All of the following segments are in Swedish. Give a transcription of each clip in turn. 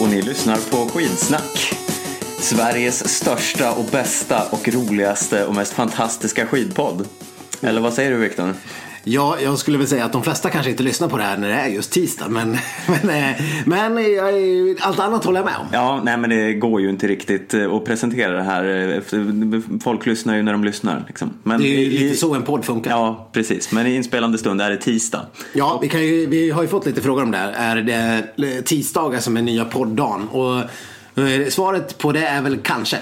Och ni lyssnar på Skidsnack. Sveriges största och bästa och roligaste och mest fantastiska skidpodd. Eller vad säger du Viktor? Ja, jag skulle väl säga att de flesta kanske inte lyssnar på det här när det är just tisdag. Men, men, eh, men jag, allt annat håller jag med om. Ja, nej men det går ju inte riktigt eh, att presentera det här. eh, Folk lyssnar ju när de lyssnar. Liksom. Men Det är ju lite så en podd funkar. Ja, precis. Men i inspelande stund är det tisdag. Ja, vi, ju, vi har ju fått lite frågor om det här. Är det tisdagar som är nya podddagen? Och eh, svaret på det är väl kanske.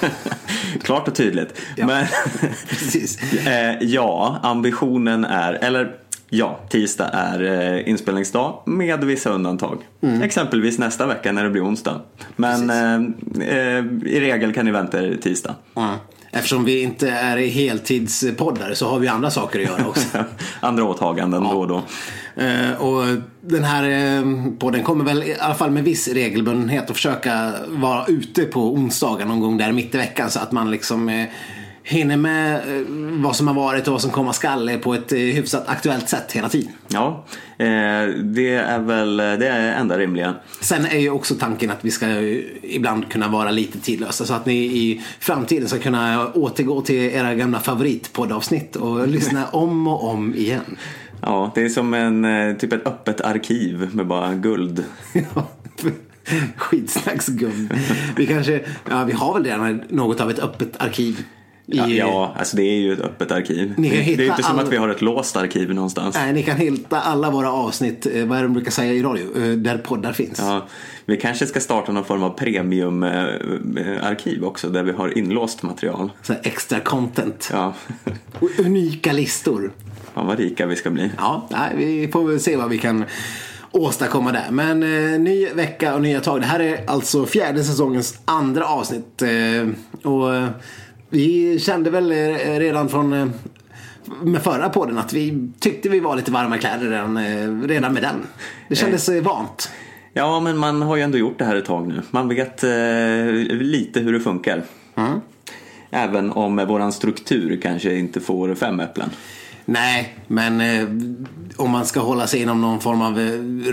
Klart och tydligt. Ja. Men Precis. eh, ja, ambitionen är, eller ja, tisdag är eh, inspelningsdag med vissa undantag. Mm. Exempelvis nästa vecka när det blir onsdag. Men eh, eh, i regel kan ni vänta er tisdag. Ja. Eftersom vi inte är heltidspoddare så har vi andra saker att göra också. Andra åtaganden då och då. Eh, och den här eh, podden kommer väl i alla fall med viss regelbundenhet att försöka vara ute på onsdagar någon gång där mitt i veckan så att man liksom eh, hinner med vad som har varit och vad som komma skall på ett hyfsat aktuellt sätt hela tiden. Ja, det är väl det är enda rimliga. Sen är ju också tanken att vi ska ibland kunna vara lite tidlösa så att ni i framtiden ska kunna återgå till era gamla favoritpoddavsnitt och lyssna om och om igen. Ja, det är som en, eh, typ ett öppet arkiv med bara guld. Skitsnacksgum. Vi kanske, ja vi har väl redan något av ett öppet arkiv. I, Ja, ja, alltså det är ju ett öppet arkiv. Det, det är inte som all- att vi har ett låst arkiv någonstans. Nej, ni kan hitta alla våra avsnitt, eh, vad är det de brukar säga i radio, Eh, där poddar finns. Ja, vi kanske ska starta någon form av premiumarkiv också där vi har inlåst material. Så extra content. Ja, Unika listor. Fan vad rika vi ska bli. Ja, nej, vi får väl se vad vi kan åstadkomma där. Men eh, ny vecka och nya tag. Det här är alltså fjärde säsongens andra avsnitt. Eh, och eh, vi kände väl eh, redan från eh, med förra podden att vi tyckte vi var lite varma kläder redan, eh, redan med den. Det kändes vant. Ja, men man har ju ändå gjort det här ett tag nu. Man vet lite hur det funkar. Mm. Även om våran struktur kanske inte får fem äpplen. Nej, men eh, om man ska hålla sig inom någon form av eh,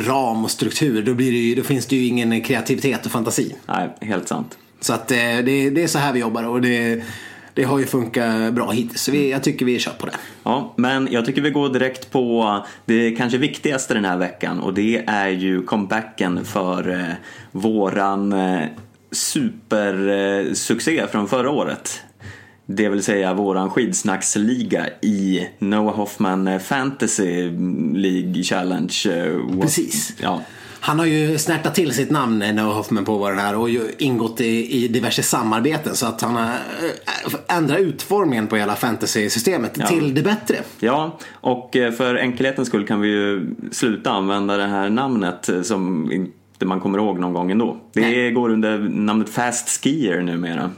ram och struktur då, blir det ju, då finns det ju ingen kreativitet och fantasi. Nej, helt sant. Så att eh, det, det är så här vi jobbar och det, det har ju funkat bra hittills. Så vi, jag tycker vi kör på det. Ja, men jag tycker vi går direkt på det kanske viktigaste den här veckan och det är ju comebacken för eh, våran eh, supersuccé från förra året. Det vill säga våran skidsnacksliga i Noah Hoffman Fantasy League Challenge. eh, Precis. Ja, Han har ju snärtat till sitt namn eh, Noah Hoffman på den här och ju ingått i, i diverse samarbeten så att han har äh, ändrat utformningen på hela fantasy-systemet till det bättre. Ja, och eh, för enkelhetens skull kan vi ju sluta använda det här namnet eh, som inte man kommer ihåg någon gång ändå. Det Nej. går under namnet Fast Skier numera.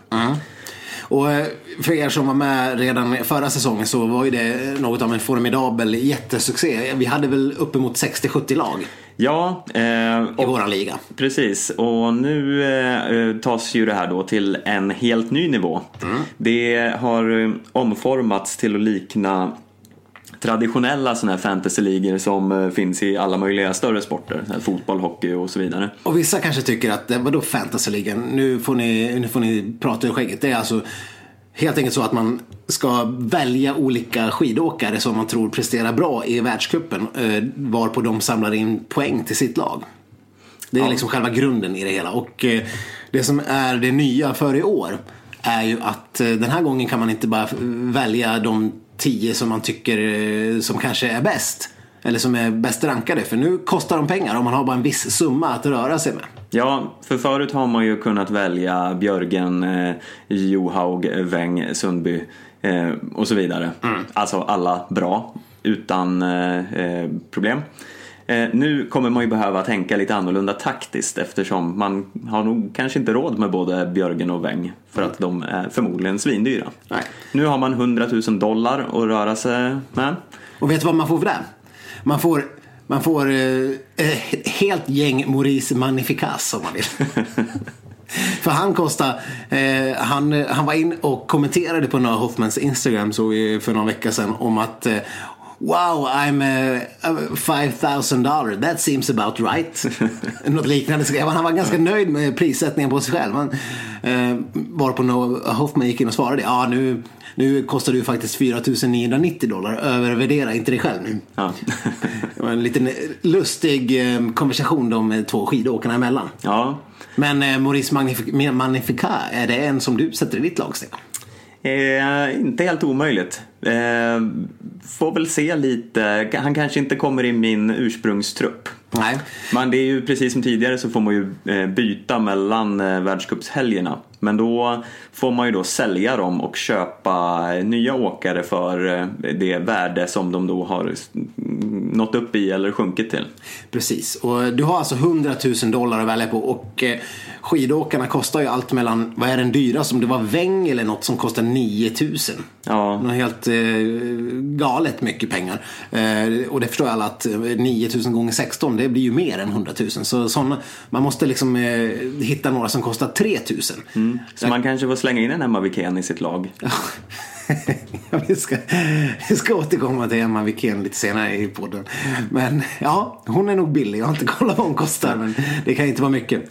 Och eh, för er som var med redan förra säsongen så var ju det något av en formidabel jättesuccé. Vi hade väl uppemot 60-70 lag Ja, eh, i och, våran liga. precis. Och nu eh, tas ju det här då till en helt ny nivå. Det har eh, omformats till att likna traditionella sådana här fantasyligor som eh, finns i alla möjliga större sporter. Fotboll, hockey och så vidare. Och vissa kanske tycker att, eh, vadå fantasyligan? Nu får ni, nu får ni prata ur skägget. Det är alltså helt enkelt så att man ska välja olika skidåkare som man tror presterar bra i världscupen. Eh, varpå de samlar in poäng till sitt lag. Det är Ja. liksom själva grunden i det hela. Och det som är det nya för i år är ju att den här gången kan man inte bara välja de tio som man tycker eh, som kanske är bäst. Eller som är bäst rankade. För nu kostar de pengar och man har bara en viss summa att röra sig med. Ja, för förut har man ju kunnat välja Björgen, eh, Johaug, Weng, Sundby eh, och så vidare. Alltså alla bra, utan eh, problem. Eh, nu kommer man ju behöva tänka lite annorlunda taktiskt eftersom man har nog kanske inte råd med både Björgen och Weng för att de är förmodligen svindyra. Nej. Nu har man 100 000 dollar att röra sig med. Och vet du vad man får för det? Man får, man får eh, ett helt gäng Maurice Magnificas om man vill. För han kostar, eh, han, han var in och kommenterade på Noah Hoffmans Instagram så för någon vecka sedan om att eh, Wow, I'm uh, five thousand dollar. That seems about right. Något liknande skrev han. Han var ganska nöjd med prissättningen på sig själv. Han, uh, varpå Noah Hoffman gick in och svarade. Ja, nu, nu kostar du faktiskt 4990 dollar. Övervärdera inte dig själv nu. Ja. det var en liten lustig uh, konversation de två skidåkarna emellan. ja. Men uh, Maurice Magnific Magnifica, är det en som du sätter i ditt lag, Stefan? Eh, inte helt omöjligt. Eh, får väl se lite. Han kanske inte kommer i min ursprungstrupp. Nej. Men det är ju precis som tidigare så får man ju eh, byta mellan eh, världscupshelgerna. Men då får man ju då sälja dem och köpa nya åkare för eh, det värde som de då har nått upp i eller sjunkit till. Precis, och du har alltså 100 000 dollar att välja på och skidåkarna kostar ju allt mellan, vad är den dyraste? Om det var Weng eller något som kostar 9000 Ja. Något helt eh, galet mycket pengar. Eh, och det förstår alla att 9 000 gånger 16 det blir ju mer än 100 000. Så såna, man måste liksom eh, hitta några som kostar 3 000. Mm. Så man kanske får slänga in en Emma Wikén i sitt lag. vi, ska, vi ska återkomma till Emma Wikén lite senare i podden. Men ja, hon är nog billig. Jag har inte kollat vad hon kostar. Men det kan inte vara mycket.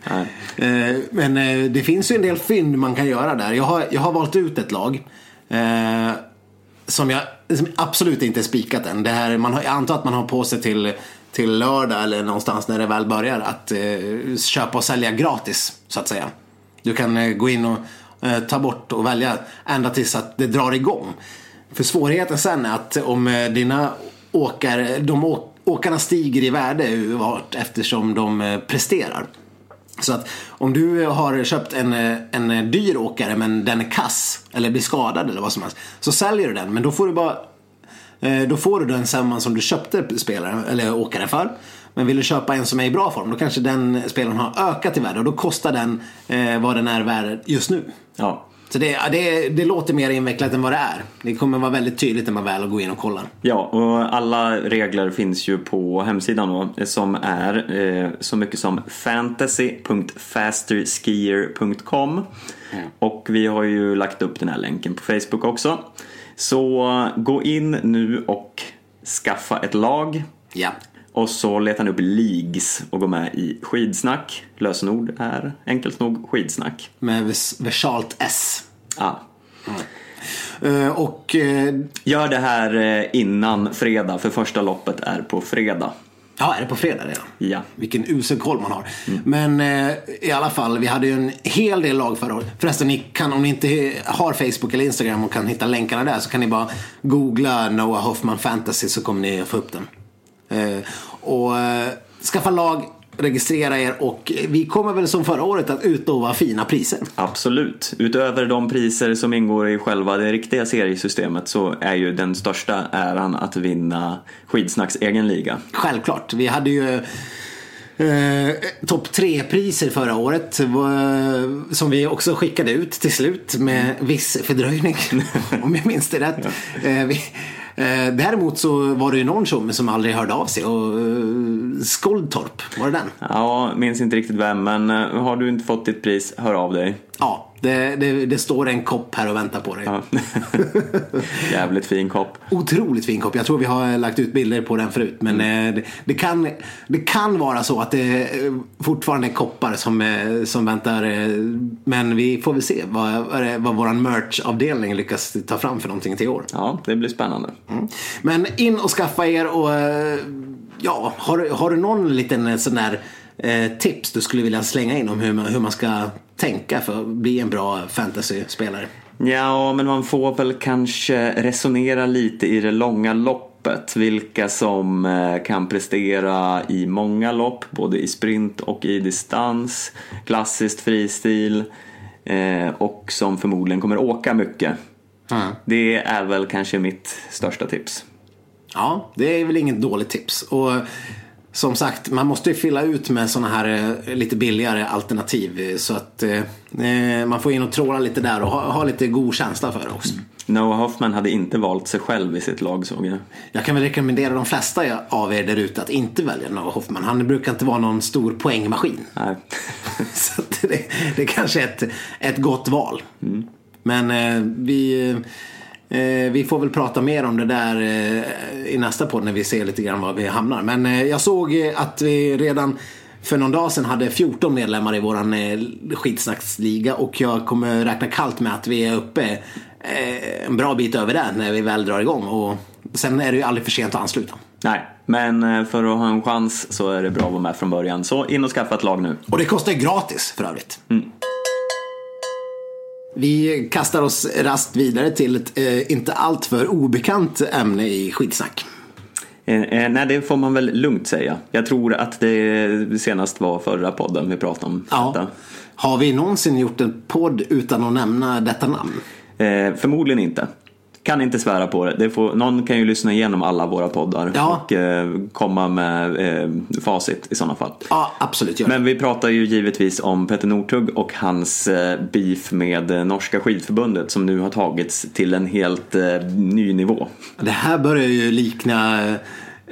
Nej. Men det finns ju en del fynd man kan göra där. Jag har, jag har valt ut ett lag. Eh, som jag som absolut inte är spikat än. Det här, man har, jag antar att man har på sig till, till lördag eller någonstans när det väl börjar att eh, köpa och sälja gratis så att säga. Du kan eh, gå in och eh, ta bort och välja ända tills att det drar igång. För svårigheten sen är att om eh, dina åkare, de åk, åkarna stiger i värde vart eftersom de eh, presterar. Så att om du har köpt en, eh, en eh, dyr åkare men den är kass eller blir skadad eller vad som helst. Så säljer du den men då får du bara eh, då får du den samman som du köpte spelaren eller åkaren för. Men vill du köpa en som är i bra form då kanske den spelaren har ökat i värde och då kostar den eh, vad den är värd just nu. Ja. Så det, det, det låter mer invecklat än vad det är. Det kommer vara väldigt tydligt när man väl går in och kollar. Ja, och alla regler finns ju på hemsidan då, som är eh, så mycket som fantasy.fasterskier.com mm. Och vi har ju lagt upp den här länken på Facebook också. Så gå in nu och skaffa ett lag. Ja. Och så letar ni upp leagues och går med i skidsnack. Lösenord är enkelt nog skidsnack. Med versalt S. Ja. Mm. Uh, och... Uh, Gör det här uh, innan fredag, för första loppet är på fredag. Ja, är det på fredag redan? Ja. Vilken usel koll man har. Mm. Men eh, i alla fall, vi hade ju en hel del lag förra året. Förresten, ni kan, om ni inte har Facebook eller Instagram och kan hitta länkarna där så kan ni bara googla Noah Hoffman Fantasy så kommer ni få upp den. Eh, och eh, skaffa lag, registrera er och vi kommer väl som förra året att utlova fina priser. Absolut. Utöver de priser som ingår i själva det riktiga seriesystemet så är ju den största äran att vinna Skidsnacks egen liga. Självklart. Vi hade ju Eh, Topp tre-priser förra året var, som vi också skickade ut till slut med viss fördröjning. om jag minns det rätt. Eh, vi, Eh, däremot så var det ju någon tjomme som aldrig hörde av sig och eh, Skoldtorp, var det den? Ja, minns inte riktigt vem men eh, har du inte fått ditt pris, hör av dig. Ja, det, det, det, står en kopp här och väntar på dig. Ja. Jävligt fin kopp. Otroligt fin kopp. Jag tror vi har lagt ut bilder på den förut. Men mm. det, det, kan, det kan vara så att det fortfarande är koppar som, som väntar. Men vi får väl se vad, vad vår merch-avdelning lyckas ta fram för någonting till år. Ja, det blir spännande. Mm. Men in och skaffa er och ja, har, har du någon liten sån där eh, tips du skulle vilja slänga in om hur man, hur man ska tänka för att bli en bra fantasyspelare? Ja, men man får väl kanske resonera lite i det långa loppet. Vilka som eh, kan prestera i många lopp, både i sprint och i distans. Klassiskt fristil eh, och som förmodligen kommer åka mycket. Mm. Det är väl kanske mitt största tips. Ja, det är väl inget dåligt tips. Och som sagt, man måste ju fylla ut med sådana här eh, lite billigare alternativ. Så att eh, eh, man får in och tråla lite där och ha, ha lite god känsla för det också. Mm. Noah Hoffman hade inte valt sig själv i sitt lag såg jag. Jag kan väl rekommendera de flesta av er där ute att inte välja Noah Hoffman. Han brukar inte vara någon stor poängmaskin. Nej. så det, det kanske är ett, ett gott val. Mm. Men eh, vi Eh, vi får väl prata mer om det där eh, i nästa podd när vi ser lite grann var vi hamnar. Men eh, jag såg eh, att vi redan för någon dag sedan hade 14 medlemmar i våran eh, skitsnacksliga och jag kommer räkna kallt med att vi är uppe eh, en bra bit över det när vi väl drar igång. Och sen är det ju aldrig för sent att ansluta. Nej, men eh, för att ha en chans så är det bra att vara med från början. Så in och skaffa ett lag nu. Och det kostar gratis för övrigt. Vi kastar oss rast vidare till ett eh, inte alltför obekant ämne i skitsnack. Eh, eh, nej, det får man väl lugnt säga. Jag tror att det senast var förra podden vi pratade om Ja. detta. Har vi någonsin gjort en podd utan att nämna detta namn? Eh, förmodligen inte. Kan inte svära på det. det får, någon kan ju lyssna igenom alla våra poddar Ja. och eh, komma med eh, facit i sådana fall. Ja, absolut. Gör det. Men vi pratar ju givetvis om Petter Northug och hans eh, beef med eh, norska skidförbundet som nu har tagits till en helt eh, ny nivå. Det här börjar ju likna eh,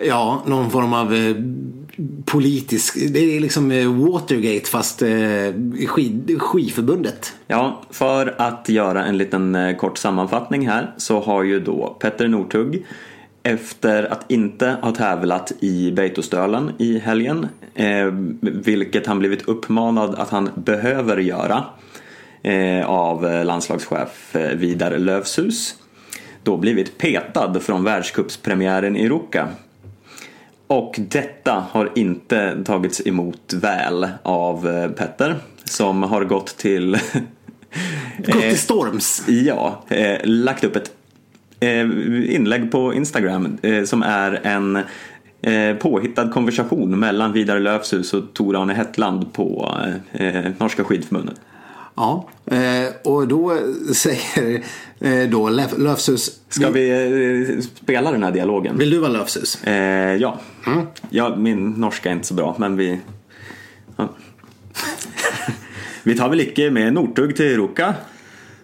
ja, någon form av eh, politisk, det är liksom eh, Watergate fast eh, skid, skidförbundet. Ja, för att göra en liten eh, kort sammanfattning här så har ju då Petter Northug efter att inte ha tävlat i Beitostölen i helgen, vilket han blivit uppmanad att han behöver göra av landslagschef Vidar Lövshus, då blivit petad från världscupspremiären i Ruka. Och detta har inte tagits emot väl av eh, Petter som har gått till Gått till storms. Ja, eh, lagt upp ett eh, inlägg på Instagram eh, som är en eh, påhittad konversation mellan Vidar Lövshus och Tor-Arne Hetland på eh, Norska skidförbundet. Ja, eh, och då säger eh, då Löf- Löfshus. Ska vi eh, spela den här dialogen? Vill du vara Löfshus? Eh, ja. ja, min norska är inte så bra men vi... Ja. vi tar väl icke med Northug till Ruka?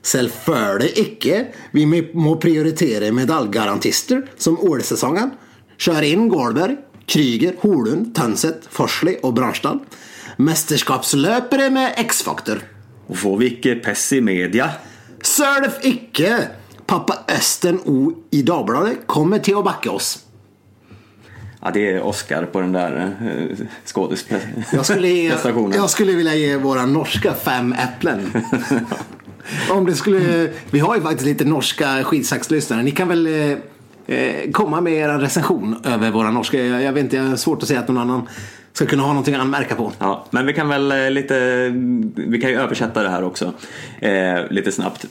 Selvfølgelig ikke. Vi må prioritere medaljgarantister som OL-sesongen. Kjør inn Gårdberg, Krüger, Holund, Tønseth, Forsli og Bransdal. Mesterskapsløpere med X-faktor. Och får vi icke pess i media? Sølv ikke! Pappa Østen O i Dagbladet kommer til å backe oss. Ja, det är Oscar på den där eh. Jag jag skulle vilja ge våra norska fem äpplen. Om det skulle, vi har ju faktiskt lite norska skidsaxlyssnare. Ni kan väl eh, eh, komma med er recension över våra norska. Jag, jag vet inte, jag har svårt att säga att någon annan ska kunna ha någonting att anmärka på. Ja, men vi kan väl eh, lite, vi kan ju översätta det här också eh, lite snabbt.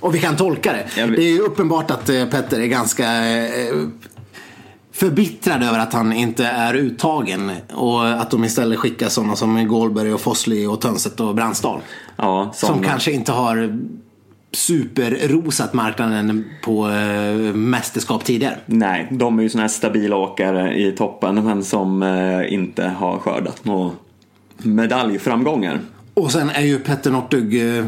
Och vi kan tolka det. Det är ju uppenbart att eh, Petter är ganska förbittrad över att han inte är uttagen. Och att de istället skickar sådana som Gålberg och Fossli och Tönset och Brandsdal. Ja, Som kanske inte har superrosat marknaden på eh, mästerskap tidigare. Nej, de är ju såna här stabila åkare i toppen men som eh, inte har skördat några medaljframgångar. Och sen är ju Petter Northug, eh,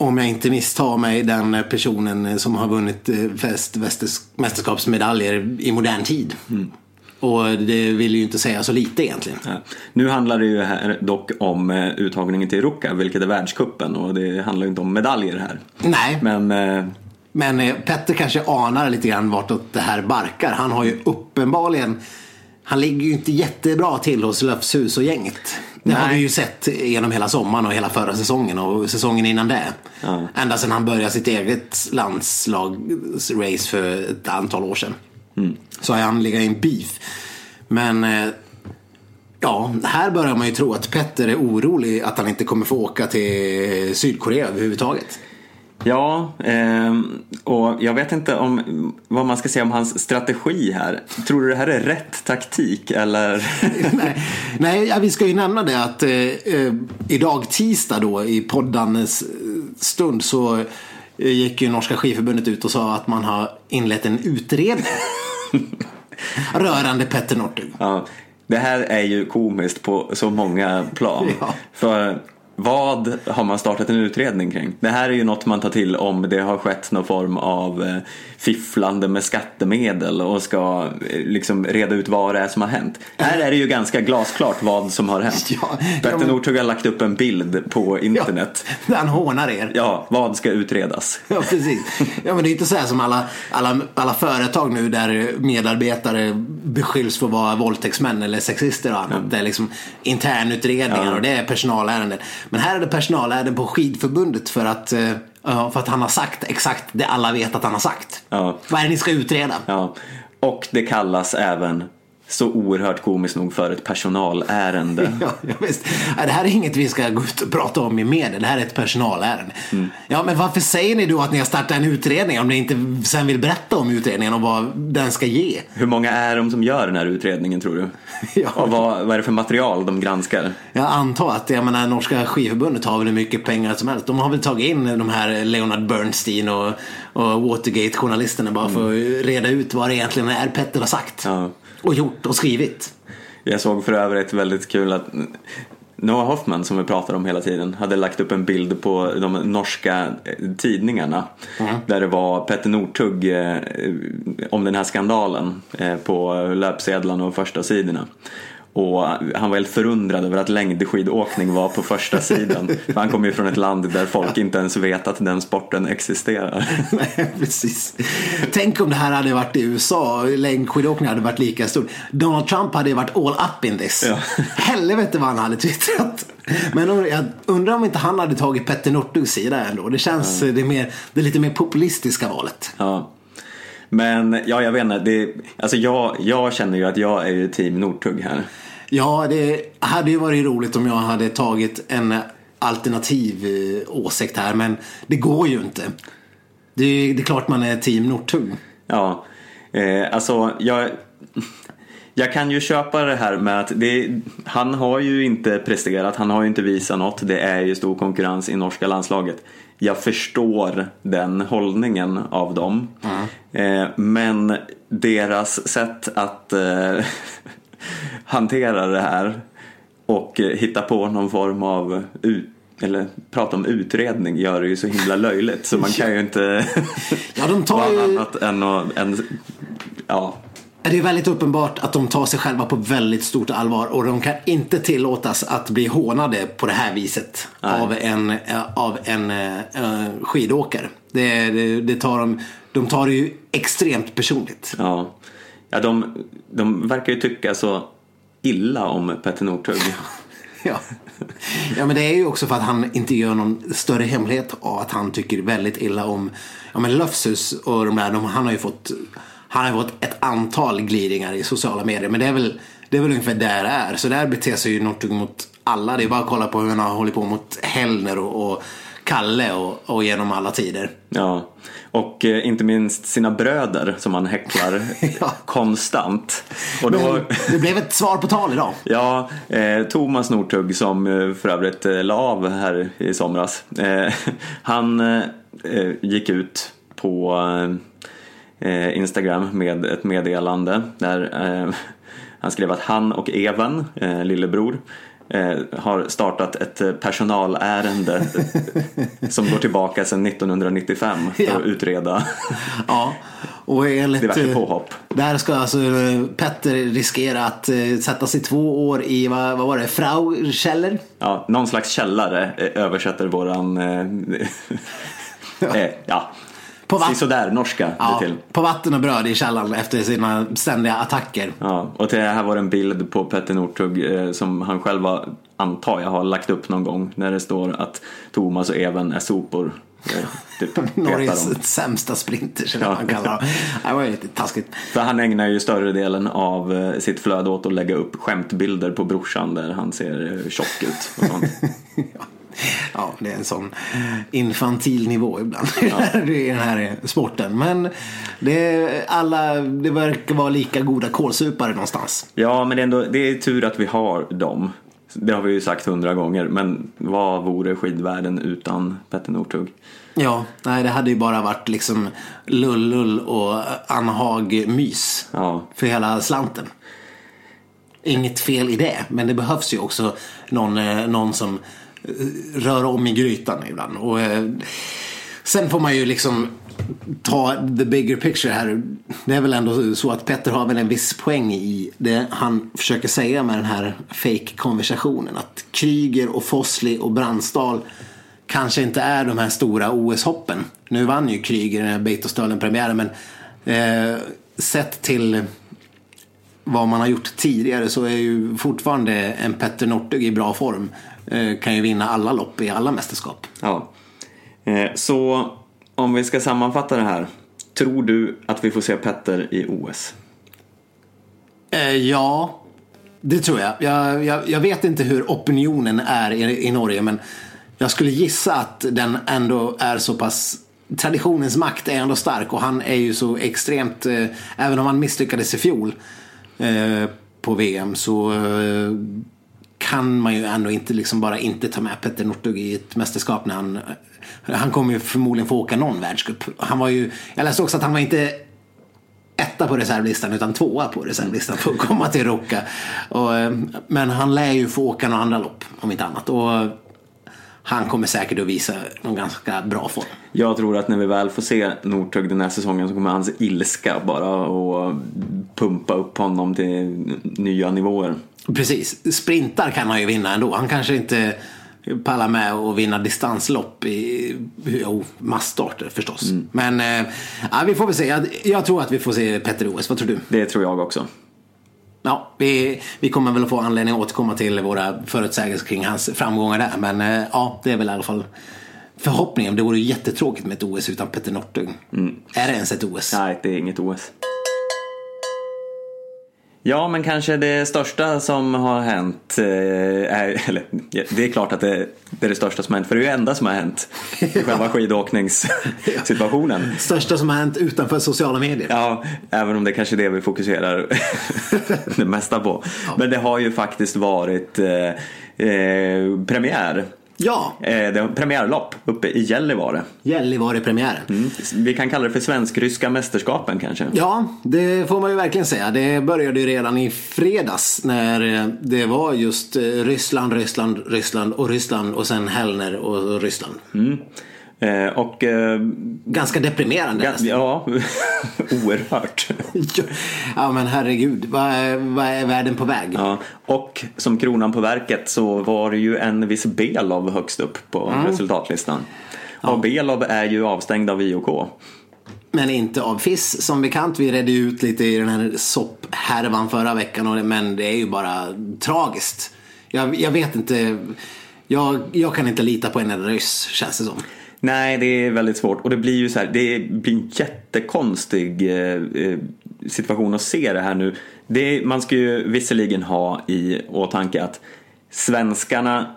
om jag inte misstar mig, den personen som har vunnit eh, flest mästerskapsmedaljer i modern tid. Och det vill ju inte säga så lite egentligen. Ja. Nu handlar det ju här dock om eh, uttagningen till Ruka, vilket är världskuppen och det handlar ju inte om medaljer här. Nej, Men eh, men eh, Petter kanske anar lite grann vartåt det här barkar. Han har ju uppenbarligen han ligger ju inte jättebra till hos Löfshus och gänget. Det har Nej. vi ju sett genom hela sommaren och hela förra säsongen och säsongen innan det. Ja. Ända sedan han började sitt eget landslagsrace för ett antal år sedan. Så har han legat i en beef. Men eh, ja, här börjar man ju tro att Petter är orolig att han inte kommer få åka till Sydkorea överhuvudtaget. Ja, ehm, och jag vet inte om vad man ska säga om hans strategi här. Tror du det här är rätt taktik eller? nej, nej vi ska ju nämna det att eh, eh, idag tisdag då i poddandes eh, stund så eh, gick ju Norska skidförbundet ut och sa att man har inlett en utredning. rörande Petter Northug. Ja, det här är ju komiskt på så många plan. Ja. För Vad har man startat en utredning kring? Det här är ju något man tar till om det har skett någon form av eh, fifflande med skattemedel och ska eh, liksom reda ut vad det är som har hänt. Här är det ju ganska glasklart vad som har hänt. Ja, Petter ja, men- Northug har lagt upp en bild på internet. Ja, han hånar er. Ja, vad ska utredas? Ja, precis. Ja, men det är inte så här som alla, alla, alla företag nu där medarbetare beskylls för att vara våldtäktsmän eller sexister och annat. Det är liksom internutredningar Ja. och det är personalärenden. Men här är det personalärenden på skidförbundet för att, eh, för att han har sagt exakt det alla vet att han har sagt. Ja. Vad är det ni ska utreda? Ja. Och det kallas även så oerhört komiskt nog för ett personalärende. Ja, ja, visst. Det här är inget vi ska gå ut och prata om i media. Det här är ett personalärende. Ja, men varför säger ni då att ni har startat en utredning om ni inte sen vill berätta om utredningen och vad den ska ge? Hur många är de som gör den här utredningen tror du? Ja. Och vad, vad är det för material de granskar? Jag antar att jag menar, norska skivförbundet har väl hur mycket pengar som helst. De har väl tagit in de här Leonard Bernstein och, och Watergate-journalisterna bara för att reda ut vad det egentligen är Petter har sagt. Ja. Och gjort och skrivit. Jag såg för övrigt väldigt kul att Noah Hoffman som vi pratar om hela tiden hade lagt upp en bild på de norska eh, tidningarna där det var Petter Northug eh, om den här skandalen eh, på löpsedlarna och första sidorna. Och han var helt förundrad över att längdskidåkning var på första sidan. För han kommer ju från ett land där folk inte ens vet att den sporten existerar. Nej, precis. Tänk om det här hade varit i USA längdskidåkning hade varit lika stort. Donald Trump hade varit all up in this. Ja. Helvete vad han hade twittrat. Men jag undrar om inte han hade tagit Petter Northugs sida ändå. Det känns det, är mer, det lite mer populistiska valet. Ja. Men ja, jag vet inte. Det, alltså jag, jag känner ju att jag är ju team Northug här. Ja, det hade ju varit roligt om jag hade tagit en alternativ eh, åsikt här. Men det går ju inte. Det är, det är klart man är team Northug. Ja, eh, alltså jag, jag kan ju köpa det här med att det, han har ju inte presterat, han har ju inte visat något. Det är ju stor konkurrens i norska landslaget. Jag förstår den hållningen av dem. Eh, men deras sätt att eh, hantera det här och hitta på någon form av ut, eller prata om utredning gör det ju så himla löjligt så man kan ju inte Ja, de tar vara ju... annat än att, än, ja, Det är väldigt uppenbart att de tar sig själva på väldigt stort allvar och de kan inte tillåtas att bli hånade på det här viset Nej. av en, eh, av en uh, skidåkare. Det, det, det tar de, de tar det ju extremt personligt. ja. ja de, de verkar ju tycka så illa om Petter Northug. Ja. ja, men det är ju också för att han inte gör någon större hemlighet av att han tycker väldigt illa om ja, men Loftus och de där. De, han har ju fått, han har fått ett antal glidningar i sociala medier. Men det är väl, det är väl ungefär där det är. Så där beter sig ju Northug mot alla. Det är bara att kolla på hur han har hållit på mot Hellner och, och Kalle och, och genom alla tider. Ja. Och eh, inte minst sina bröder som han häcklar Ja. konstant. Och då, Men det blev ett svar på tal idag. Ja, eh, Thomas Northug som eh, för övrigt eh, la av här i somras. Eh, han eh, gick ut på Instagram med ett meddelande där eh, han skrev att han och Even, eh, lillebror, eh, har startat ett eh, personalärende som går tillbaka sedan 1995 för Ja. att utreda Ja, och enligt... diverse eh, påhopp. Där ska alltså eh, Petter riskera att eh, sätta sig två år i, vad, vad var det, Fraukeller? Ja, någon slags källare eh, översätter våran eh, eh, ja, På vatt- sådär norska Ja, till. på vatten och bröd i källaren efter sina ständiga attacker. Ja, och det här var en bild på Petter Northug eh, som han själv har, antar jag har lagt upp någon gång när det står att Thomas och Even är sopor. Eh, typ. Norges sämsta sprinters eller vad man kallar dem. Det var ju lite taskigt. För han ägnar ju större delen av eh, sitt flöde åt att lägga upp skämtbilder på brorsan där han ser eh, tjock ut och sånt. Ja. Ja, det är en sån infantil nivå ibland i den här sporten. Men det, alla, det verkar vara lika goda kålsupare någonstans. Ja, men det är, ändå, det är tur att vi har dem. Det har vi ju sagt hundra gånger, men vad vore skidvärlden utan Petter Northug? Ja, nej det hade ju bara varit liksom lull-lull och anhag-mys Ja. för hela slanten. Inget fel i det, men det behövs ju också någon, eh, någon som röra om i grytan ibland. Och, eh, sen får man ju liksom ta the bigger picture här. Det är väl ändå så att Petter har väl en viss poäng i det han försöker säga med den här fake-konversationen. Att Kryger och Fossli och Brandsdal kanske inte är de här stora OS-hoppen. Nu vann ju Kryger den här Beitostölen-premiären men eh, sett till vad man har gjort tidigare så är ju fortfarande en Petter Northug i bra form. Eh, kan ju vinna alla lopp i alla mästerskap. Ja. Eh, så om vi ska sammanfatta det här. Tror du att vi får se Petter i OS? Eh, ja, det tror jag. Jag, jag. jag, vet inte hur opinionen är i, i Norge men jag skulle gissa att den ändå är så pass Traditionens makt är ändå stark och han är ju så extremt, även om han misslyckades i fjol Eh, på VM så eh, kan man ju ändå inte liksom bara inte ta med Petter Northug i ett mästerskap när han han kommer ju förmodligen få åka någon världscup. Han var ju, jag läste också att han var inte etta på reservlistan utan tvåa på reservlistan för att komma till Ruka. Och, eh, men han lär ju få åka några andra lopp om inte annat. Och han kommer säkert att visa någon ganska bra form. Jag tror att när vi väl får se Northug den här säsongen så kommer hans ilska bara att pumpa upp honom till nya nivåer. Precis, sprintar kan han ju vinna ändå. Han kanske inte pallar med och vinna distanslopp i jo, massstarter förstås. Mm. Men eh, ja, vi får väl se. Jag, jag, tror att vi får se Petter OS. Vad tror du? Det tror jag också. Ja, vi, vi kommer väl att få anledning att återkomma till våra förutsägelser kring hans framgångar där. Men eh, ja, det är väl i alla fall förhoppningen. Det vore jättetråkigt med ett OS utan Petter Northug. Mm. Är det ens ett OS? Nej, det är inget OS. Ja, men kanske det största som har hänt, eh, är, eller det är klart att det, det, är det största som har hänt, för det är det enda som har hänt i själva skidåkningssituationen. Största som har hänt utanför sociala medier. Ja, även om det kanske är det vi fokuserar det mesta på. Ja. Men det har ju faktiskt varit eh, eh, premiär Ja. Eh, det var premiärlopp uppe i Gällivare. Gällivare-premiär. Mm. Vi kan kalla det för svensk-ryska mästerskapen kanske. Ja, det får man ju verkligen säga. Det började ju redan i fredags när det var just eh, Ryssland, Ryssland, Ryssland och Ryssland och sen Hellner och Ryssland. Mm. Eh, och, eh, Ganska deprimerande. Ga ja, oerhört. ja men herregud, vad är, vad är världen på väg? Ja. Och som kronan på verket så var det ju en viss Belov högst upp på mm. resultatlistan. Ja. Och Belov är ju avstängd av IOK. Men inte av FIS som bekant. Vi redde ut lite i den här sopphärvan förra veckan. Men det är ju bara tragiskt. Jag, jag vet inte. Jag, jag kan inte lita på en ryss känns det som. Nej, det är väldigt svårt och det blir ju så här, det blir en jättekonstig eh, eh, situation att se det här nu. Det, man ska ju visserligen ha i åtanke att svenskarna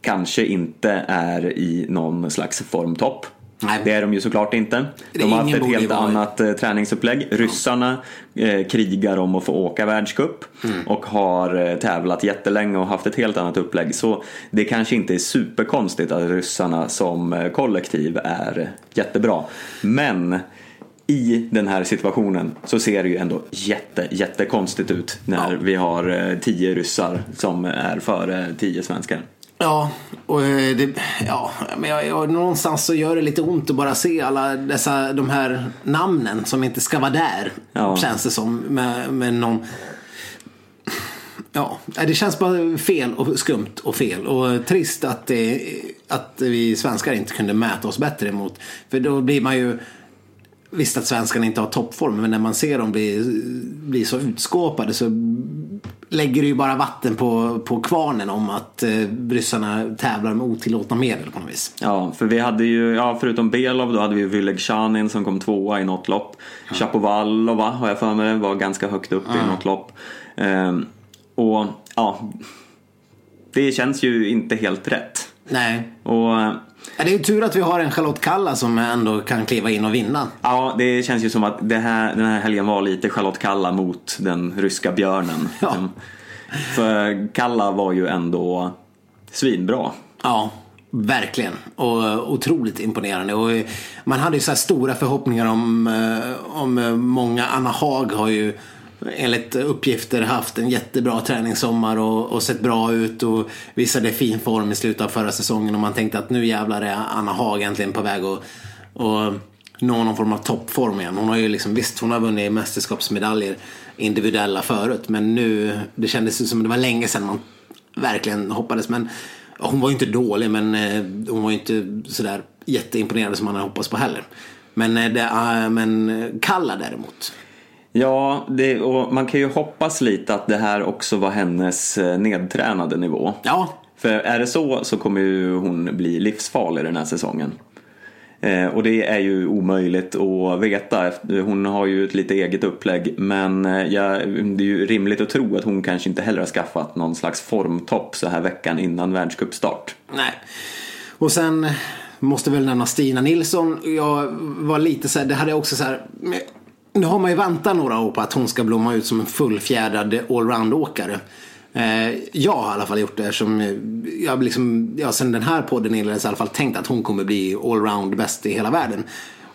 kanske inte är i någon slags formtopp. Nej. Det är de ju såklart inte. De har haft ett helt annat eh, träningsupplägg. Ryssarna eh, krigar om att få åka världscup mm. och har eh, tävlat jättelänge och haft ett helt annat upplägg. Så det kanske inte är superkonstigt att ryssarna som eh, kollektiv är jättebra. Men i den här situationen så ser det ju ändå jätte, jättekonstigt ut när ja. vi har eh, tio ryssar som är före tio svenskar. Ja, och eh, det, ja, men jag, jag, någonstans så gör det lite ont att bara se alla dessa, de här namnen som inte ska vara där. Ja. Känns det som. Med, med någon... Ja, det känns bara fel och skumt och fel. Och trist att, det, att vi svenskar inte kunde mäta oss bättre emot. För då blir man ju Visst att svenskarna inte har toppform, men när man ser dem bli, bli så utskåpade så lägger det ju bara vatten på, på kvarnen om att eh, ryssarna tävlar med otillåtna medel på något vis. Ja, för vi hade ju, ja, förutom Belov då hade vi Vylegzjanin som kom tvåa i något lopp. Ja. Chapovalova har jag för mig var ganska högt upp ja. i något lopp. Ehm, och ja, det känns ju inte helt rätt. Nej. Och det är ju tur att vi har en Charlotte Kalla som ändå kan kliva in och vinna. Ja, det känns ju som att här, den här helgen var lite Charlotte Kalla mot den ryska björnen. Ja. För Kalla var ju ändå svinbra. Ja, verkligen. Och otroligt imponerande. Och man hade ju så här stora förhoppningar om, eh, om många. Anna Haag har ju enligt uppgifter haft en jättebra träningssommar och, och sett bra ut och visade fin form i slutet av förra säsongen och man tänkte att nu jävlar är Anna Haag äntligen på väg att och nå någon form av toppform igen. Hon har ju liksom, visst hon har vunnit mästerskapsmedaljer individuella förut men nu, det kändes som det var länge sedan man verkligen hoppades men hon var ju inte dålig men eh, hon var ju inte sådär jätteimponerande som man hade hoppats på heller. Men, eh, det, eh, men Kalla däremot. Ja, det, och man kan ju hoppas lite att det här också var hennes eh, nedtränade nivå. Ja. För är det så så kommer ju hon bli livsfarlig den här säsongen. Eh, och det är ju omöjligt att veta. Hon har ju ett lite eget upplägg. Men eh, ja, det är ju rimligt att tro att hon kanske inte heller har skaffat någon slags formtopp så här veckan innan världscupstart. Nej. Och sen måste väl nämna Stina Nilsson. Jag var lite så här, det hade jag också så här. Nu har man ju väntat några år på att hon ska blomma ut som en fullfjädrad allround-åkare. Eh, jag har i alla fall gjort det som eh, jag liksom, ja, sen den här podden inleddes i alla fall tänkt att hon kommer bli allround bäst i hela världen.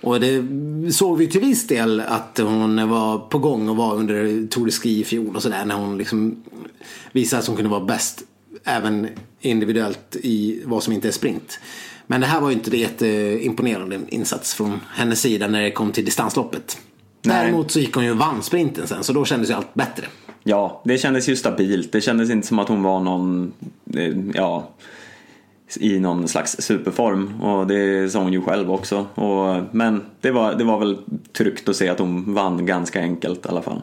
Och det såg vi till viss del att hon var på gång och var under Tour de Ski i fjol och sådär när hon liksom visade att hon kunde vara bäst även individuellt i vad som inte är sprint. Men det här var ju inte det jätteimponerande insats från hennes sida när det kom till distansloppet. Nej. Däremot så gick hon ju och vann sprinten sen så då kändes ju allt bättre. Ja, det kändes ju stabilt. Det kändes inte som att hon var någon, eh, ja, i någon slags superform. Och det sa hon ju själv också. Och, men det var, det var väl tryggt att se att hon vann ganska enkelt i alla fall.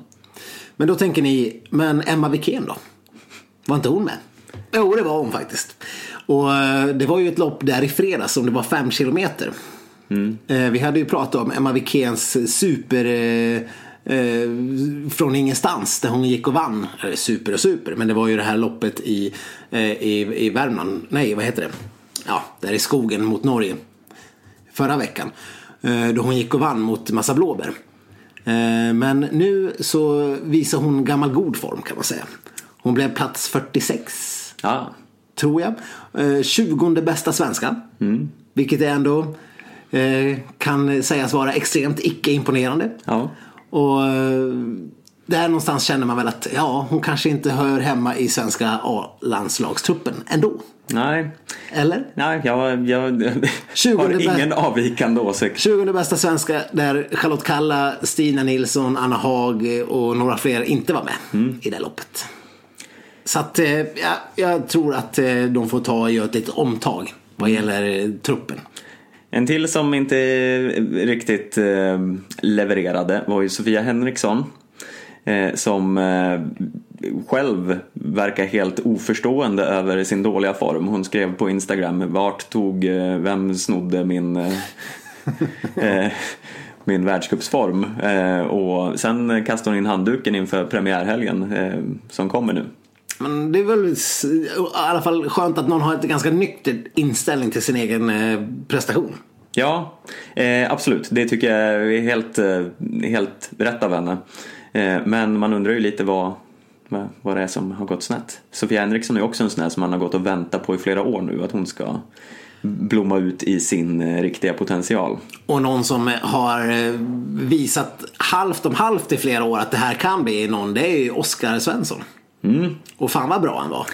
Men då tänker ni, men Emma Wikén då? Var inte hon med? Jo, det var hon faktiskt. Och eh, det var ju ett lopp där i fredags som det var fem kilometer. Mm. Eh, vi hade ju pratat om Emma Wikéns super eh, från ingenstans där hon gick och vann. Super och super, men det var ju det här loppet i, eh, i, i Värmland. Nej, vad heter det? Ja, där i skogen mot Norge. Förra veckan. Eh, då hon gick och vann mot massa blåbär. Eh, men nu så visar hon gammal god form kan man säga. Hon blev plats 46. Ja. Tror jag. 20 eh, bästa svenska. Mm. Vilket är ändå eh, kan sägas vara extremt icke-imponerande. Ja. Och eh, där någonstans känner man väl att ja, hon kanske inte hör hemma i svenska A-landslagstruppen ändå. Nej. Eller? Nej, jag, jag har ingen avvikande åsikt. 20 bästa svenska där Charlotte Kalla, Stina Nilsson, Anna Haag och några fler inte var med mm. i det loppet. Så att eh, ja, jag tror att eh, de får ta och göra ett litet omtag vad gäller truppen. En till som inte riktigt eh, levererade var ju Sofia Henriksson. Eh, som eh, själv verkar helt oförstående över sin dåliga form. Hon skrev på Instagram, vart tog, vem snodde min min världscupsform. Och sen kastade hon in handduken inför premiärhelgen som kommer nu. Men det är väl i alla fall skönt att någon har ett ganska nykter inställning till sin egen eh, prestation. Ja, eh, absolut. Det tycker jag är helt, eh, helt rätt av henne. Eh, men man undrar ju lite vad, vad, det är som har gått snett. Sofia Henriksson är också en sån här som man har gått och väntat på i flera år nu. Att hon ska blomma ut i sin eh, riktiga potential. Och någon som har visat halvt om halvt i flera år att det här kan bli någon, det är ju Oskar Svensson. Mm. Och fan vad bra han var.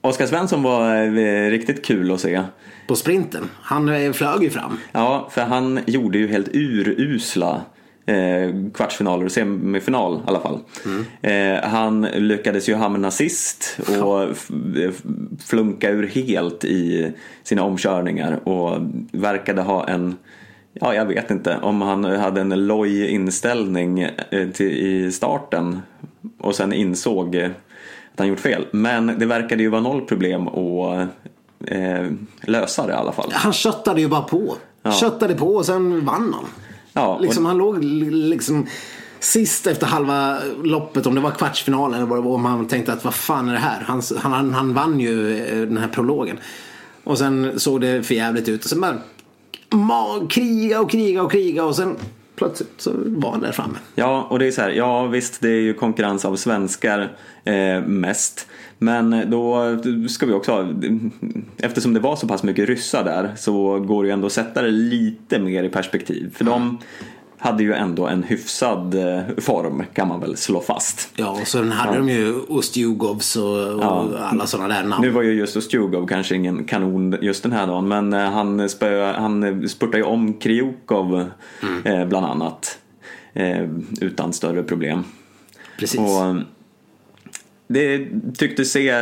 Oskar Svensson var eh, riktigt kul att se. På sprinten. Han eh, flög ju fram. Ja, för han gjorde ju helt urusla eh, kvartsfinaler och semifinal i alla fall. Mm. Han lyckades ju hamna sist och flunka ur helt i sina omkörningar och verkade ha en Ja, jag vet inte om han hade en loj inställning i starten och sen insåg att han gjort fel. Men det verkade ju vara noll problem att eh, lösa det i alla fall. Han köttade ju bara på. Ja. Köttade på och sen vann han. Ja, liksom, Han låg liksom sist efter halva loppet, om det var kvartsfinalen eller vad det var, om han tänkte att vad fan är det här? Han, han, han vann ju eh, den här prologen. Och sen såg det för jävligt ut. Och sen bara kriga och kriga och kriga och sen plötsligt så var han där framme. Ja, och det är så här, ja visst det är ju konkurrens av svenskar eh, mest. Men då ska vi också ha, eftersom det var så pass mycket ryssar där så går det ju ändå att sätta det lite mer i perspektiv. För de hade ju ändå en hyfsad eh, form kan man väl slå fast. Ja, och sen hade de ju Ostjugovs och, och alla sådana där namn. Nu var ju just Ostjugov kanske ingen kanon just den här dagen men eh, han, spö, han spurtade ju om Kryukov eh, bland annat. Eh, utan större problem. Precis. Och det tycktes se,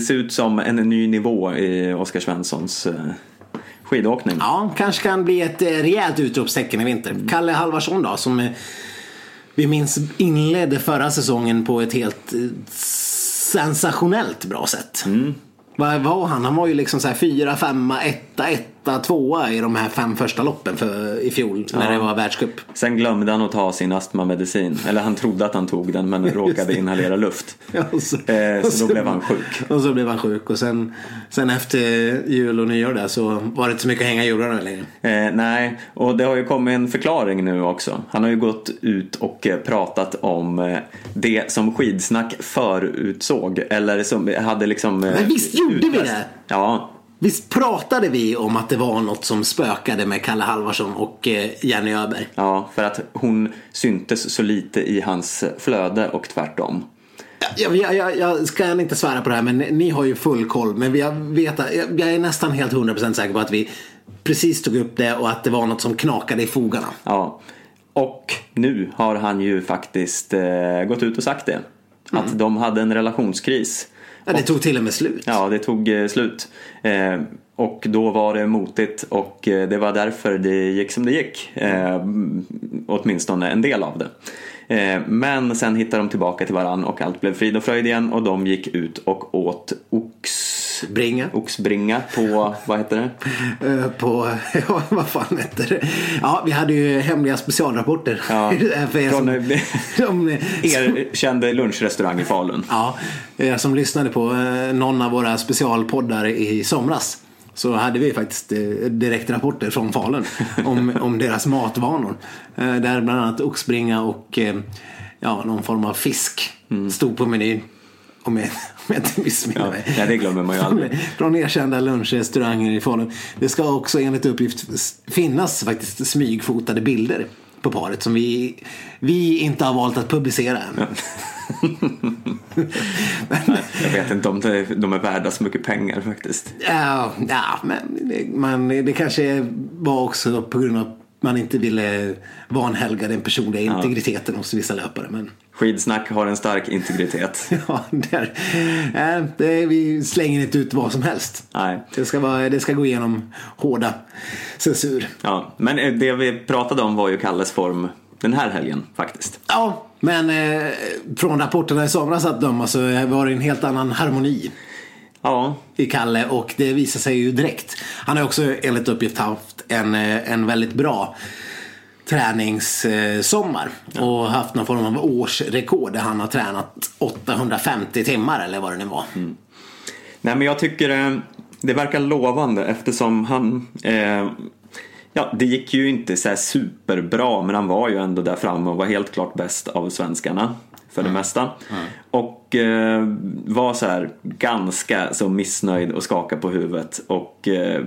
se ut som en ny nivå i Oskar Svenssons eh, skidåkning. Ja, kanske kan bli ett eh, rejält utropstecken i vinter. Kalle Halvarsson då, som eh, vi minns inledde förra säsongen på ett helt eh, sensationellt bra sätt. Vad var han? Han var ju liksom så här fyra, femma, etta, etta, tvåa i de här fem första loppen för, i fjol när det var världscup. Sen glömde han att ta sin astmamedicin. Eller han trodde att han tog den men råkade inhalera luft. Ja, så, Eh, och så då blev han sjuk. Och så blev han sjuk och sen, sen efter jul och nyår där så var det inte så mycket att hänga i julgranen längre. Eh, nej, och det har ju kommit en förklaring nu också. Han har ju gått ut och eh, pratat om eh, det som skidsnack förutsåg. Eller som hade liksom... eh, Men visst gjorde vi utläst. det? Ja, Visst pratade vi om att det var något som spökade med Kalle Halvarsson och eh, Jenny Öberg? ja, för att hon syntes så lite i hans flöde och tvärtom. Jag, jag, jag, jag ska inte svära på det här men ni har ju full koll. Men jag, vet, jag, är nästan helt 100% säker på att vi precis tog upp det och att det var något som knakade i fogarna. Ja, och nu har han ju faktiskt eh, gått ut och sagt det. Att de hade en relationskris. Ja, det tog till och med slut. Ja, det tog eh, slut. Eh, och då var det motigt och eh, det var därför det gick som det gick. Eh, åtminstone en del av det. Eh, men sen hittade de tillbaka till varann och allt blev frid och fröjd igen och de gick ut och åt ox... Bringa. Oxbringa på, vad heter det? Eh, På, ja, vad fan heter det? Ja, vi hade ju hemliga specialrapporter. Ja, För er från, som, de, Erkände lunchrestaurang i Falun. Ja, er som lyssnade på eh, någon av våra specialpoddar i somras så hade vi faktiskt eh, direktrapporter från Falun om, om deras matvanor. Eh, Där bland annat oxbringa och eh, ja, någon form av fisk stod på menyn. Om jag, om jag inte missminner Ja, mig. nej, det glömmer man ju aldrig. Från erkända lunchrestauranger i Falun. Det ska också enligt uppgift finnas faktiskt smygfotade bilder på paret som vi, vi inte har valt att publicera än. Jag vet inte om det, de är värda så mycket pengar faktiskt. Ja, ja men det, man, det kanske var också på grund av att man inte ville vanhelga den personliga integriteten hos vissa löpare. Men Skidsnack har en stark integritet. ja, där, äh, det, vi slänger inte ut vad som helst. Nej. Det ska, vara, det ska gå igenom hårda censur. Ja, men det vi pratade om var ju Kalles form den här helgen faktiskt. Ja, men eh, från rapporterna i somras att döma så var det en helt annan harmoni Ja, i Kalle och det visar sig ju direkt. Han har också enligt uppgift haft en, eh, en väldigt bra träningssommar och haft någon form av årsrekord där han har tränat 850 timmar eller vad det nu var. nej men jag tycker eh, det verkar lovande eftersom han eh, Ja, det gick ju inte så superbra men han var ju ändå där framme och var helt klart bäst av svenskarna för det mesta. Och eh, var så här ganska så missnöjd och skakade på huvudet och eh,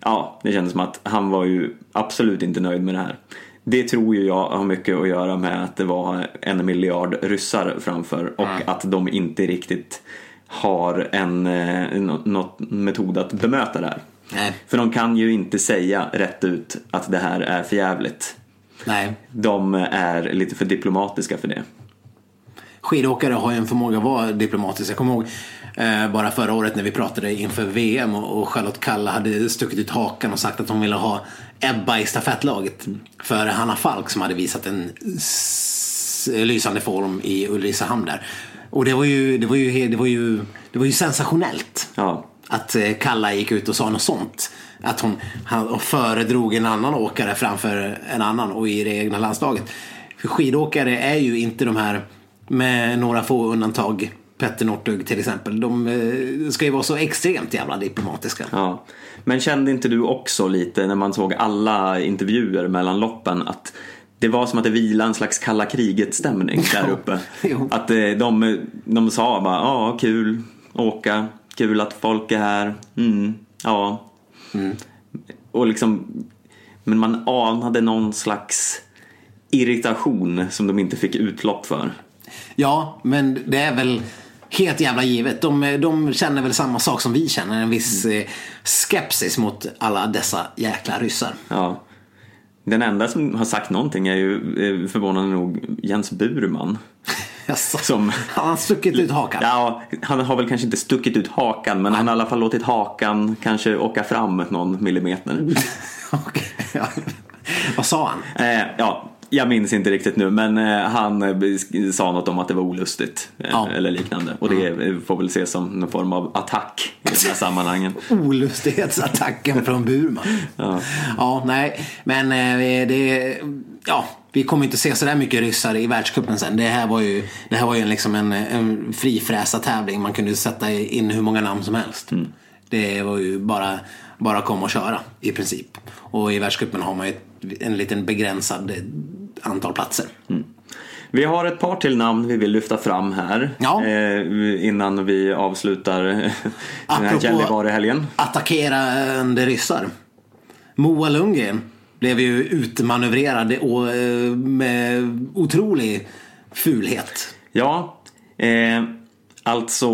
ja, det kändes som att han var ju absolut inte nöjd med det här. Det tror ju jag har mycket att göra med att det var en miljard ryssar framför och att de inte riktigt har en eh, nå- något metod att bemöta det här. Nej. För de kan ju inte säga rätt ut att det här är för jävligt. Nej. De är lite för diplomatiska för det. Skidåkare har ju en förmåga att vara diplomatisk. Jag kommer ihåg eh, bara förra året när vi pratade inför VM och, och Charlotte Kalla hade stuckit ut hakan och sagt att hon ville ha Ebba i stafettlaget. För Hanna Falk som hade visat en lysande form i Ulricehamn där. Och det var ju, det var ju, det var ju, det var ju sensationellt. Ja, Att eh, Kalla gick ut och sa något sånt. Att hon han, föredrog en annan åkare framför en annan och i det egna landslaget. För skidåkare är ju inte de här, med några få undantag, Petter Northug till exempel. De eh, ska ju vara så extremt jävla diplomatiska. ja. Men kände inte du också lite när man såg alla intervjuer mellan loppen att det var som att det vilade en slags kalla kriget-stämning där uppe. Att eh, de, de sa bara ja, kul åka, kul att folk är här, mm, ja. Och liksom, men man anade någon slags irritation som de inte fick utlopp för. Ja, men det är väl helt jävla givet. De, de känner väl samma sak som vi känner. En viss eh, skepsis mot alla dessa jäkla ryssar. Ja. Den enda som har sagt någonting är ju eh, förvånande nog Jens Burman. Jaså, Som- Han har stuckit ut hakan. Ja, han har väl kanske inte stuckit ut hakan men han har i alla fall låtit hakan kanske åka fram någon millimeter. Okej, ja. Vad sa han? Eh, ja, jag minns inte riktigt nu men eh, han eh, sa något om att det var olustigt eh, Ja. eller liknande. Och det får väl ses som någon form av attack i de här sammanhangen. Olustighetsattacken från Burman. Ja. Ja, nej. Men det... Ja, vi kommer inte se sådär mycket ryssar i världscupen sen. Det här var ju, det här var ju liksom en, en frifräsa-tävling. Man kunde sätta in hur många namn som helst. Mm. Det var ju bara, bara komma och köra i princip. Och i världscupen har man ju en liten begränsad eh, antal platser. Vi har ett par till namn vi vill lyfta fram här Ja. eh, innan vi avslutar den här Gällivare-helgen. attackerande ryssar. Moa Lundgren blev ju utmanövrerad och eh, med otrolig fulhet. Ja, eh, alltså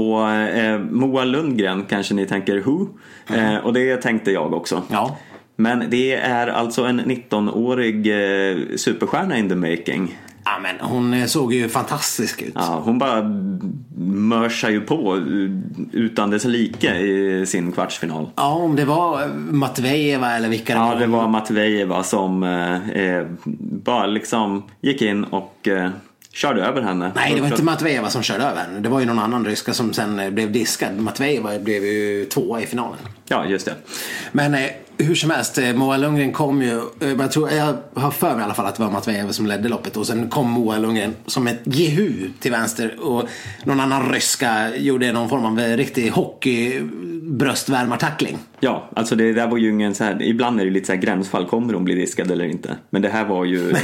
eh, Moa Lundgren kanske ni tänker Who? Eh, och det tänkte jag också. Ja. Men det är alltså en 19-årig eh, superstjärna in the making. Ja, men hon eh, såg ju fantastisk ut. Ja, hon bara mörsar ju på utan dess like i sin kvartsfinal. Ja, om det var eh, Matvejeva eller vilka Ja, det var Matvejeva som eh, eh, bara liksom gick in och eh, körde över henne. Nej, det var inte Matvejeva som körde över henne. Det var ju någon annan ryska som sen blev diskad. Matvejeva blev ju tvåa i finalen. Ja, just det. Men eh, hur som helst, eh, Moa Lundgren kom ju, eh, jag, tror, jag har för mig i alla fall att det var Matvejeva som ledde loppet och sen kom Moa Lundgren som ett jehu till vänster och någon annan ryska gjorde någon form av eh, riktig hockey bröstvärmartackling. Ja, alltså det där var ju ingen så här, ibland är det lite så här gränsfall, kommer hon bli diskad eller inte? Men det här var ju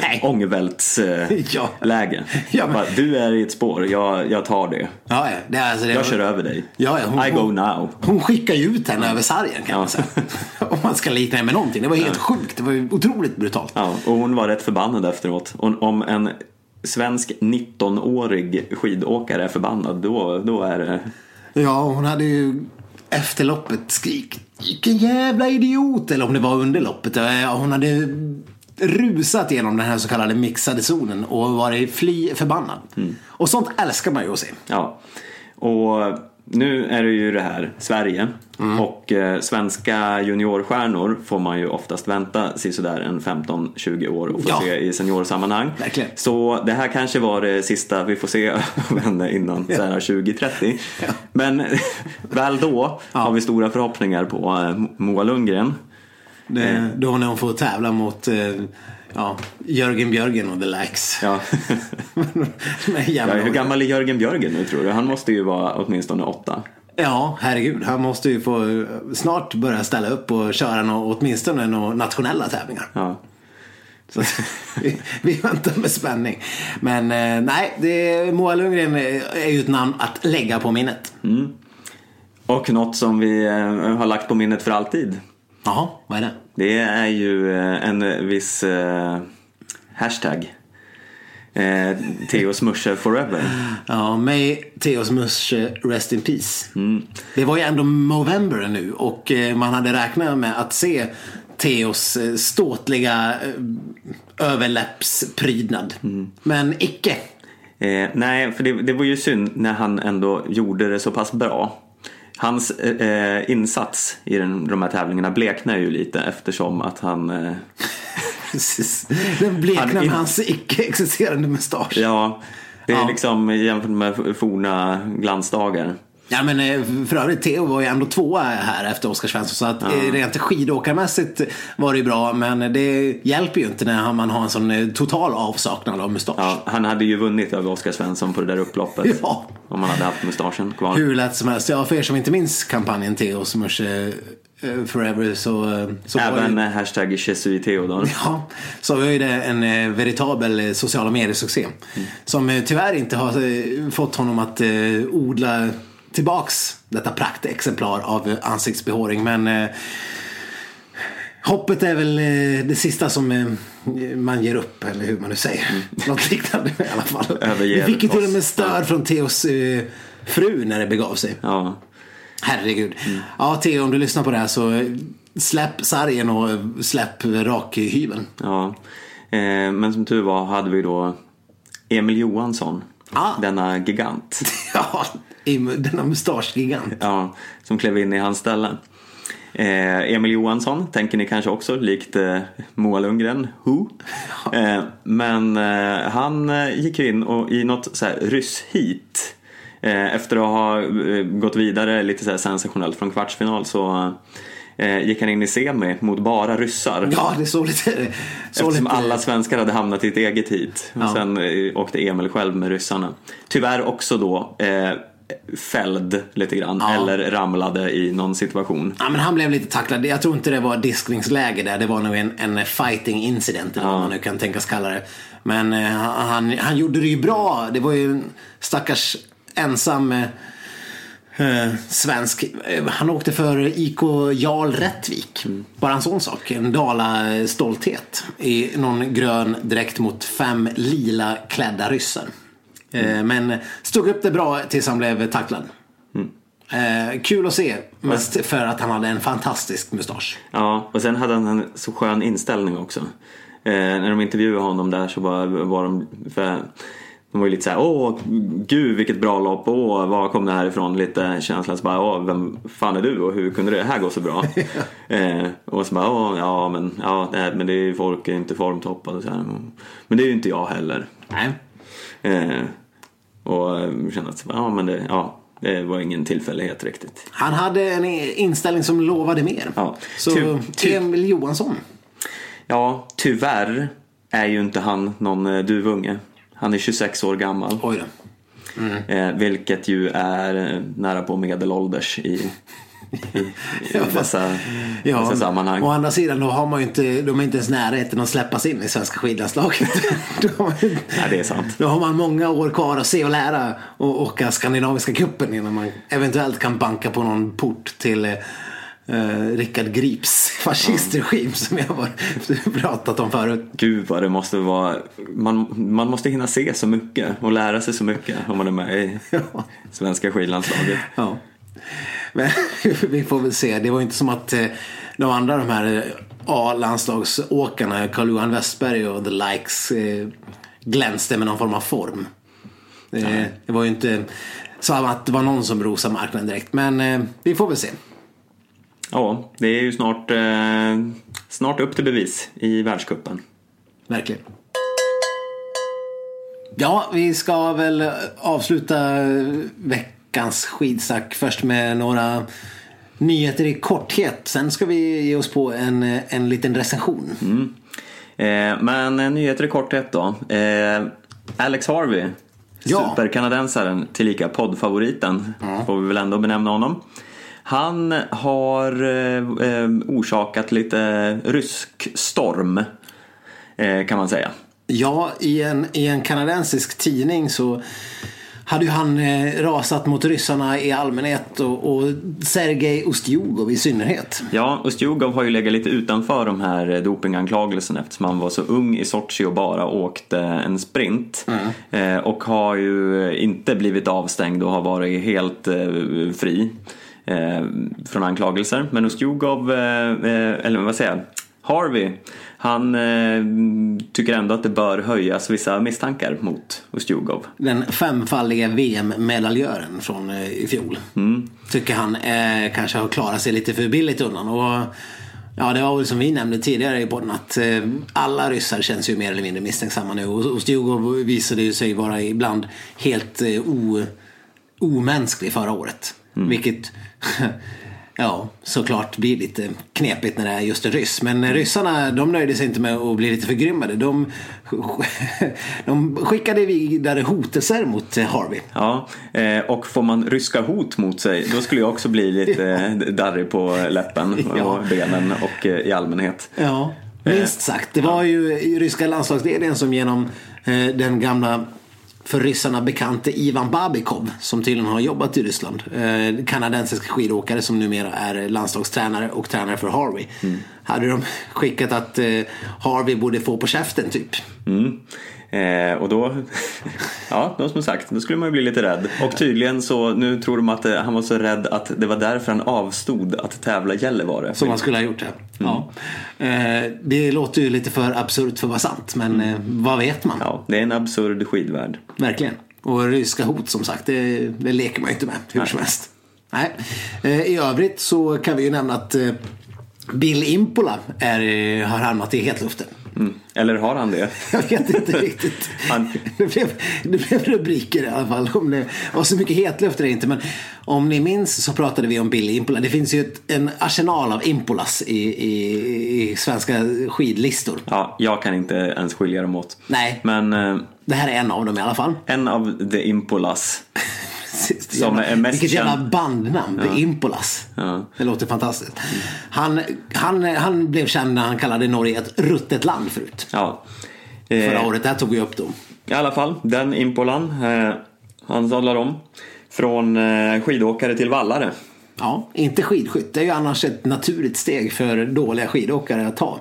eh, Ja. läge. Ja, men- Du är i ett spår, jag, jag tar det. Ja, ja. Det, alltså, det Jag kör över dig. Ja, ja, hon, I go now. Hon skickar ju ut henne över sargen kan Ja. man säga. Ska likna det med någonting. Det var helt sjukt. Det var ju otroligt brutalt. Ja, och hon var rätt förbannad efteråt. Och om en svensk 19-årig skidåkare är förbannad, då, då är det... Ja, hon hade ju efter loppet skrik Vilken jävla idiot! Eller om det var under loppet. Hon hade rusat genom den här så kallade mixade zonen och varit fly förbannad. Och sånt älskar man ju att se. Ja. Och nu är det ju det här, Sverige. Och eh, svenska juniorstjärnor får man ju oftast vänta sådär en 15-20 år och få Ja. se i seniorsammanhang. Verkligen. Så det här kanske var det sista vi får se av henne innan här 2030. Men väl då har vi stora förhoppningar på eh, Moa Lundgren. Det, då när hon får tävla mot eh, ja, Jörgen Björgen och the likes. Ja. Ja, hur gammal är Jörgen Björgen nu tror du? Han måste ju vara åtminstone åtta. Ja, herregud. Han måste ju få snart börja ställa upp och köra nå, åtminstone några nationella tävlingar. Ja. Så vi, vi väntar med spänning. Men eh, nej, det, Moa Lundgren är ju ett namn att lägga på minnet. Och något som vi eh, har lagt på minnet för alltid. Jaha, vad är det? Det är ju eh, en viss eh, hashtag. Eh, Theo Smusche forever. Ja, May Theos Musche Rest in Peace. Det var ju ändå Movember nu och eh, man hade räknat med att se Theos eh, ståtliga eh, överläppsprydnad. Men icke. Eh, nej, för det, det var ju synd när han ändå gjorde det så pass bra. Hans eh, insats i den, de här tävlingarna bleknar ju lite eftersom att han eh, Precis. Den bleknar Han med hans icke-existerande mustasch. Ja, det är Ja. liksom jämfört med forna glansdagar. Ja men eh, för övrigt, Theo var ju ändå tvåa här efter Oskar Svensson. Så att eh, rent skidåkarmässigt var det ju bra. Men det hjälper ju inte när man har en sån eh, total avsaknad av mustasch. Ja, han hade ju vunnit över Oskar Svensson på det där upploppet. Ja. Om han hade haft mustaschen kvar. Hur lätt som helst. Ja, för er som inte minns kampanjen Theo Smusche eh, Forever så, så var Även ju, eh, hashtag Jesuit Theodor. Ja, så var ju det en veritabel sociala medier-succé. Som eh, tyvärr inte har fått honom att odla tillbaks detta praktexemplar av eh, ansiktsbehåring. Men eh, Hoppet är väl eh, det sista som eh, man ger upp, eller hur man nu säger. Något liknande i alla fall. Överger Vi fick ju till och med stöd från Theos eh, fru när det begav sig. Ja, Herregud. Ja, Theo, om du lyssnar på det här så eh, släpp sargen och eh, släpp rakhyveln. ja. Men som tur var hade vi då Emil Johansson. Ah. Denna gigant. Ja, i- denna mustaschgigant. Ja, som klev in i hans ställe. Eh, Emil Johansson tänker ni kanske också, likt eh, Moa Lundgren, Who? Eh, men eh, han eh, gick ju in och i något så här ryssheat eh, efter att ha eh, gått vidare lite så sensationellt från kvartsfinal så gick han in i semi mot bara ryssar. Ja, det såg lite... Så Eftersom lite alla svenskar hade hamnat i ett eget hit. Ja. sen åkte Emil själv med ryssarna. Tyvärr också då fälld lite grann. Ja. Eller ramlade i någon situation. Ja, men han blev lite tacklad. Jag tror inte det var diskningsläge där. Det var nog en, en fighting incident eller vad man nu kan tänkas kalla det. Men eh, han, han gjorde det ju bra. Det var ju en stackars ensam eh, eh, svensk. Eh, Han åkte för IK Jarl Rättvik. Bara en sån sak. En Dala-stolthet. I någon grön dräkt mot fem lila klädda ryssar. Eh, Men stod upp det bra tills han blev tacklad. Eh, kul att se. Mest för att han hade en fantastisk mustasch. Ja, och sen hade han en så skön inställning också. Eh, när de intervjuade honom där så var, var de... För, de var ju lite såhär, åh gud vilket bra lopp, åh var kom det här ifrån? Lite känslan så bara, åh vem fan är du och hur kunde det här gå så bra? eh, och så bara, åh ja men, ja, nej, men det är ju folk är inte formtoppade och så här. Men det är ju inte jag heller. Nej. Eh, och eh, kände att, ja men det, ja, det var ingen tillfällighet riktigt. Han hade en inställning som lovade mer. Ja. Så Ty- ty- Emil Johansson. Ja, tyvärr är ju inte han någon eh, duvunge. Han är 26 år gammal. Oj då. Eh, vilket ju är nära på medelålders i, i, dessa, dessa sammanhang. Å andra sidan då har man ju inte, de är inte ens närheten att släppas in i svenska skidlandslaget. Ja, det är sant. då har man många år kvar att se och lära och åka Skandinaviska cupen innan man eventuellt kan banka på någon port till eh, eh, Rickard Grips fascistregim som jag har pratat om förut. Gud vad det måste vara. Man, man måste hinna se så mycket och lära sig så mycket om man är med i Ja. svenska skidlandslaget. Ja. Men vi får väl se. Det var inte som att eh, de andra de här eh, A-landslagsåkarna, Carl-Johan Westberg och the likes, eh, glänste med någon form av form. Eh, Det var ju inte så att det var någon som rosade marknaden direkt. Men vi får väl se. Ja, det är ju snart, eh, snart upp till bevis i världscupen. Verkligen. Ja, vi ska väl avsluta veckans skidsnack först med några nyheter i korthet. Sen ska vi ge oss på en, en liten recension. Eh, men eh, nyheter i korthet då. Eh, Alex Harvey, Ja. superkanadensaren, tillika poddfavoriten, får vi väl ändå benämna honom. Han har eh, eh, orsakat lite rysk storm, eh, kan man säga. Ja, i en, i en kanadensisk tidning så hade ju han eh, rasat mot ryssarna i allmänhet och, och Sergej Ustjugov i synnerhet. Ja, Ustjugov har ju legat lite utanför de här eh, dopinganklagelserna eftersom han var så ung i Sochi och bara åkte en sprint. Eh, och har ju inte blivit avstängd och har varit helt eh, fri eh, från anklagelser. Men Ustjugov, eh, eller vad säger jag, Harvey, han eh, tycker ändå att det bör höjas vissa misstankar mot Ustjugov. Den femfaldiga VM-medaljören från eh, i fjol. Tycker han eh, kanske har klarat sig lite för billigt undan. Och, ja, det var väl som vi nämnde tidigare i podden att eh, alla ryssar känns ju mer eller mindre misstänksamma nu. Och, och Stjugov visade ju sig vara ibland helt eh, o, omänsklig förra året. Vilket Ja, såklart blir lite knepigt när det är just en ryss. Men ryssarna, de nöjde sig inte med att bli lite förgrymmade. De, de skickade vidare hotelser mot Harvey. Ja, eh, och får man ryska hot mot sig då skulle jag också bli lite eh, darrig på läppen och Ja. benen och eh, i allmänhet. Ja, minst sagt. Det var ju ryska landslagsledningen som genom eh, den gamla för ryssarna bekante Ivan Babikov som tydligen har jobbat i Ryssland. Eh, kanadensisk skidåkare som numera är landslagstränare och tränare för Harvey. Hade de skickat att eh, Harvey borde få på käften typ. Mm. Eh, och då, ja, då som sagt, då skulle man ju bli lite rädd. Och tydligen så, nu tror de att eh, han var så rädd att det var därför han avstod att tävla i Gällivare. Som man skulle ha gjort det. Ja. Eh, det låter ju lite för absurt för att vara sant. Men eh, vad vet man? Ja, det är en absurd skidvärld. Verkligen. Och ryska hot som sagt, det, det leker man ju inte med hur Nej. som helst. Nej. Eh, I övrigt så kan vi ju nämna att eh, Bill Impola är, har hamnat i hetluften. Mm. Eller har han det? Jag vet inte riktigt. Han- Det, blev, det blev rubriker i alla fall. Om det var så mycket hetluft det inte. Men om ni minns så pratade vi om Bill Impola. Det finns ju ett, en arsenal av Impolas i, i, i svenska skidlistor. Ja, jag kan inte ens skilja dem åt. Nej. Men eh, Det här är en av dem i alla fall. en av The Impolas. Som är mest Vilket jävla bandnamn. The Impolas. Ja. Det låter fantastiskt. Han, han, han blev känd när han kallade Norge ett ruttet land förut. Ja. Eh, Förra året. Det här tog vi upp då. I alla fall, den Impolan. Eh, han sadlar om. Från eh, skidåkare till vallare. Ja, inte skidskytt. Det är ju annars ett naturligt steg för dåliga skidåkare att ta.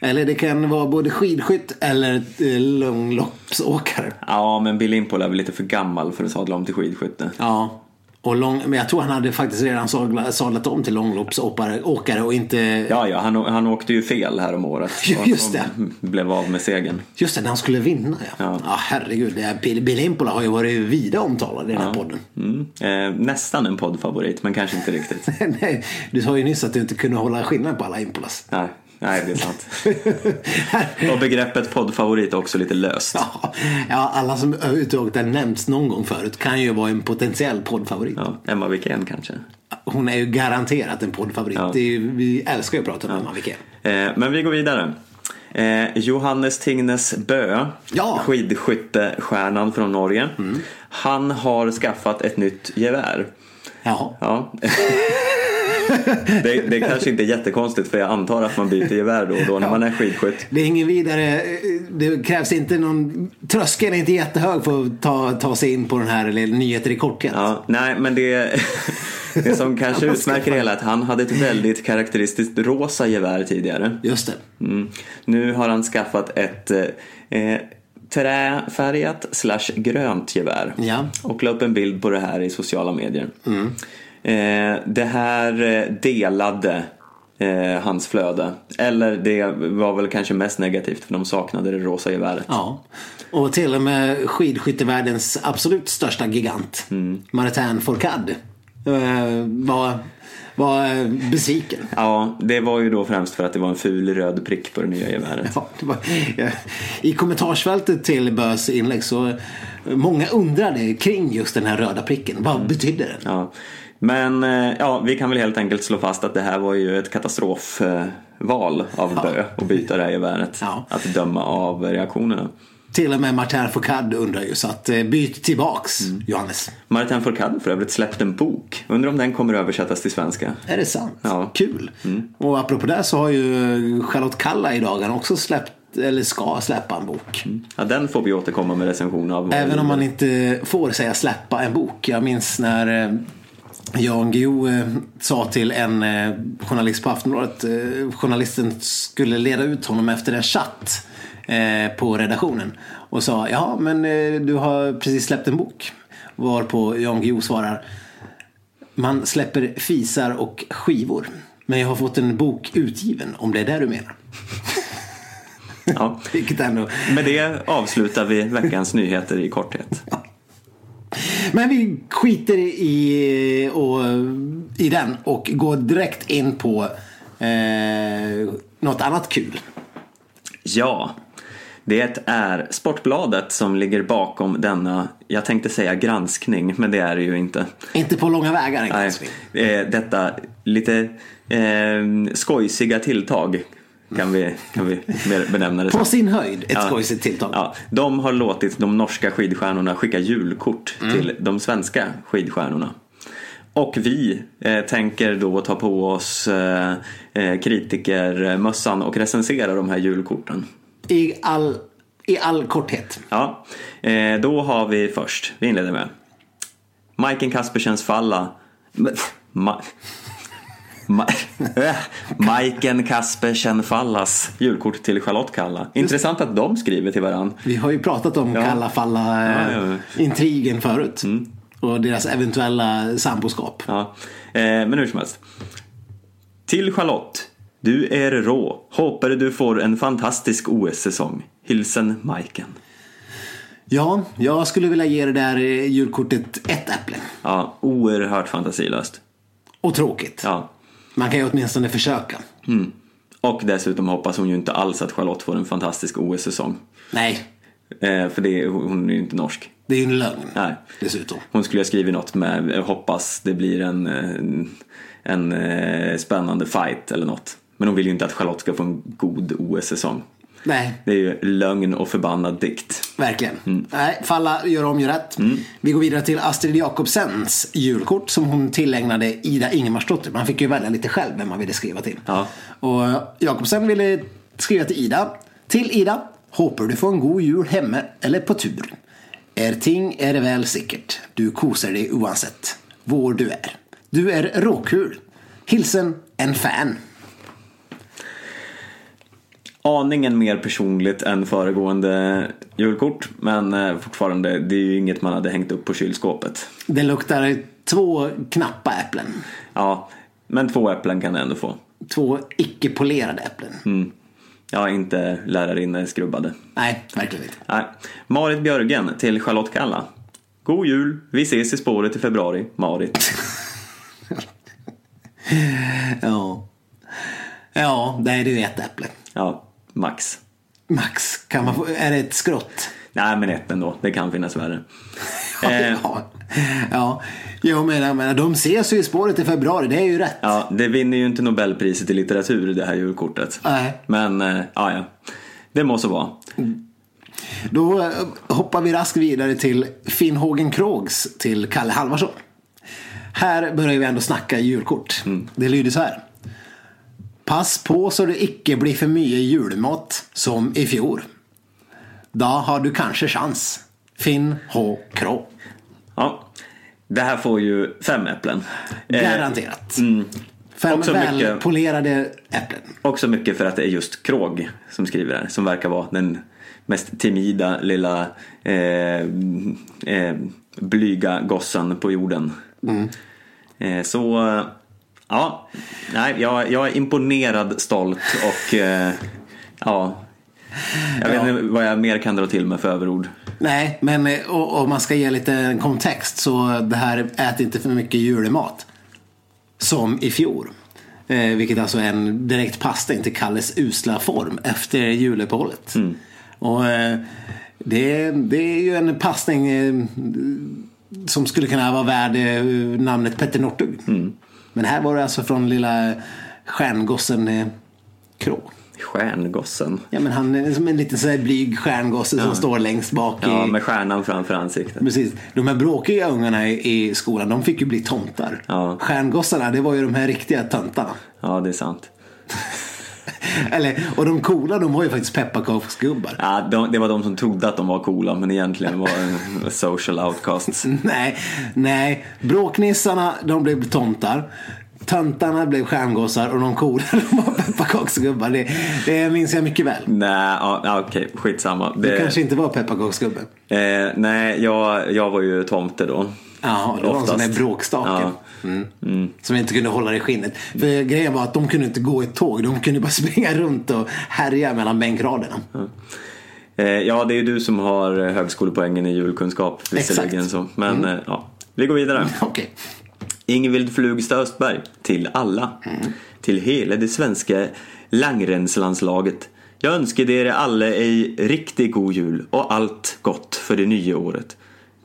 Eller det kan vara både skidskytt eller eh, långloppsåkare. Ja, men Bill Impola är väl lite för gammal för att sadla om till skidskytte. Ja. Och lång, men jag tror han hade faktiskt redan sadla- sadlat om till långloppsåkare åkare och inte... Ja, ja, han, han åkte ju fel här om året. Ja, just det. Blev av med segern. Just det, när han skulle vinna ja. Ja. Ja, herregud. Bill, Bill Impola har ju varit vida omtalad i den här podden. Mm. Eh, nästan en poddfavorit, men kanske inte riktigt. Nej, du sa ju nyss att du inte kunde hålla skillnad på alla Impolas. Nej, nej det är sant. Och begreppet poddfavorit är också lite löst. Ja, ja, alla som överhuvudtaget har nämnts någon gång förut kan ju vara en potentiell poddfavorit. Ja, Emma Wikén kanske. Hon är ju garanterat en poddfavorit. Ja. Ju, vi älskar ju att prata med Emma Wikén. Eh, men vi går vidare. Eh, Johannes Tingnes Bö, Ja. Mm. skidskyttestjärnan från Norge. Han har skaffat ett nytt gevär. Jaha. Ja. det, det kanske inte är jättekonstigt för jag antar att man byter gevär då och då när man är skidskytt. Det är ingen vidare, det krävs inte någon, tröskeln är inte jättehög för att ta, ta sig in på den här eller nyheter i korthet. Ja, nej, men det, det som kanske utmärker det hela är att han hade ett väldigt karaktäristiskt rosa gevär tidigare. Just det. Mm. Nu har han skaffat ett eh, träfärgat slash grönt gevär. Ja. Och la upp en bild på det här i sociala medier. Eh, det här eh, delade eh, hans flöde. Eller det var väl kanske mest negativt för de saknade det rosa geväret. Ja. Och till och med skidskyttevärldens absolut största gigant, Mm. Martin Fourcade, eh, var, var besviken. Ja, det var ju då främst för att det var en ful röd prick på det nya geväret. Ja, var. I kommentarsfältet till Bös inlägg så många undrade kring just den här röda pricken. Vad Mm. betydde den? Ja. Men eh, ja, vi kan väl helt enkelt slå fast att det här var ju ett katastrofval av Bö att byta det här geväret. Ja. Att döma av reaktionerna. Till och med Martin Fourcade undrar ju så att eh, byt tillbaks Mm. Johannes. Martin Fourcade för övrigt släppt en bok. Undrar om den kommer översättas till svenska. Är det sant? Ja. Mm. Kul. Och apropå det så har ju Charlotte Kalla i dagarna också släppt eller ska släppa en bok. Ja, den får vi återkomma med recension av. Även om man inte får säga släppa en bok. Jag minns när eh, Jan Guillou eh, sa till en eh, journalist på Aftonbladet, eh, journalisten skulle leda ut honom efter en chatt eh, på redaktionen. Och sa, ja men eh, du har precis släppt en bok. Varpå Jan Guillou svarar, man släpper fisar och skivor. Men jag har fått en bok utgiven om det är det du menar. Ja. Vilket ändå Med det avslutar vi veckans nyheter i korthet. Men vi skiter i, och, i den och går direkt in på eh, något annat kul. Ja, det är Sportbladet som ligger bakom denna, jag tänkte säga granskning, men det är det ju inte. Inte på långa vägar en Nej, granskning. eh, detta lite eh, skojsiga tilltag kan vi, kan vi mer benämna det På som. sin höjd ett Ja. skojsigt tilltag. Ja, de har låtit de norska skidstjärnorna skicka julkort Mm. till de svenska skidstjärnorna. Och vi eh, tänker då ta på oss eh, eh, kritikermössan och recensera de här julkorten. I all i all korthet. Ja, eh, då har vi först, vi inleder med Majken Kaspersens falla. Ma, Majken Kaspersen Fallas julkort till Charlotte Kalla. Intressant att de skriver till varandra. Vi har ju pratat om Ja. Kalla Falla eh, Ja, ja, intrigen förut. Och deras eventuella samboskap. Ja, eh, men hur som helst. Till Charlotte. Du är rå. Hoppas du får en fantastisk OS-säsong. Hilsen Majken. Ja, jag skulle vilja ge det där eh, julkortet ett äpple. Ja, oerhört fantasilöst. Och tråkigt. Ja. Man kan ju åtminstone försöka. Mm. Och dessutom hoppas hon ju inte alls att Charlotte får en fantastisk OS-säsong. Nej, Eh, för det, hon är ju inte norsk. det är ju en lögn. Nej. Dessutom. Hon skulle ha skrivit något med hoppas det blir en, eh, en eh, spännande fight eller något. Men hon vill ju inte att Charlotte ska få en god OS-säsong. Nej, Det är ju lögn och förbannad dikt. verkligen. Mm. Nej, falla, gör om, gör rätt. Vi går vidare till Astrid Jakobsens julkort som hon tillägnade Ida Ingemarsdotter. Man fick ju välja lite själv vem man ville skriva till. Ja. Och Jakobsen ville skriva till Ida. Till Ida. Hoppas du får en god jul hemma eller på tur. Är ting är väl säkert. Du kosar dig oavsett var du är. Du är råkul. Hilsen en fan. Aningen mer personligt än föregående julkort. Men eh, fortfarande, det är ju inget man hade hängt upp på kylskåpet. Det luktar två knappa äpplen. Ja, men två äpplen kan du ändå få. Två icke-polerade äpplen. Mm. Ja, inte lärarinne skrubbade. Nej, verkligen inte. Nej. Marit Björgen till Charlotte Kalla. God jul, vi ses i spåret i februari, Marit. Ja. Ja, nej det är ju ett äpple. Ja, max. Max, kan man få, är det ett skrott? Nej, men ett ändå. Det kan finnas värre. Eh, Ja. Ja, jag menar, menar, de ses ju i spåret i februari, det är ju rätt. ja, det vinner ju inte Nobelpriset i litteratur det här julkortet. Nej. Men, eh, ja, ja. Det måste vara. Då eh, hoppar vi raskt vidare till Finn Hågen Krogs till Kalle Halvarsson. Här börjar vi ändå snacka julkort. Det lyder så här. Pass på så det icke blir för mycket julmat som i fjol. Då har du kanske chans. Finn H. Krog. Ja. Det här får ju fem äpplen. Eh, Garanterat. Fem Också välpolerade äpplen. Också mycket för att det är just Krog som skriver det här, som verkar vara den mest timida lilla eh, eh, blyga gossen på jorden. Eh, så, ja, nej, jag, jag är imponerad, stolt och eh, ja, jag vet Ja. inte vad jag mer kan dra till med för överord. Nej, men eh, om man ska ge lite kontext så det här ät inte för mycket julemat. Som i fjol. Eh, vilket alltså är en direkt passning till Kalles usla form efter juluppehållet. Och eh, det, det är ju en passning eh, som skulle kunna vara värd eh, namnet Petter Northug. Men här var det alltså från lilla stjärngossen eh, Krå. Stjärngossen. Ja men han är som en liten sån här blyg stjärngosse som står längst bak Ja, i... med stjärnan framför ansiktet. Precis. De här bråkiga ungarna i, i skolan, de fick ju bli tomtar. Ja. Stjärngossarna, det var ju de här riktiga töntarna. Ja, det är sant. Eller, och de coola, de var ju faktiskt pepparkaksgubbar. Ja, de, det var de som trodde att de var coola men egentligen var social outcasts. Nej, nej. Bråknissarna, de blev tomtar. Töntarna blev stjärngossar och de coola, de var pepparkaksgubbar. Det, det minns jag mycket väl. Nej, ja, okej, skitsamma. Du Det, kanske inte var pepparkaksgubbe? eh, nej, jag, jag var ju tomte då. Ja, det var en sån där bråkstake. Ja. Mm. Som inte kunde hålla i skinnet. För grejen var att de kunde inte gå i tåg. De kunde bara springa runt och härja mellan bänkraderna. Eh, ja, det är ju du som har eh, högskolepoängen i julkunskap visserligen. Exakt. Så. Men eh, ja, vi går vidare. Okej. Ingvild Flugstad Östberg, till alla. Till hela det svenska langrennslandslaget. Jag önskar er alla en riktigt god jul och allt gott för det nya året.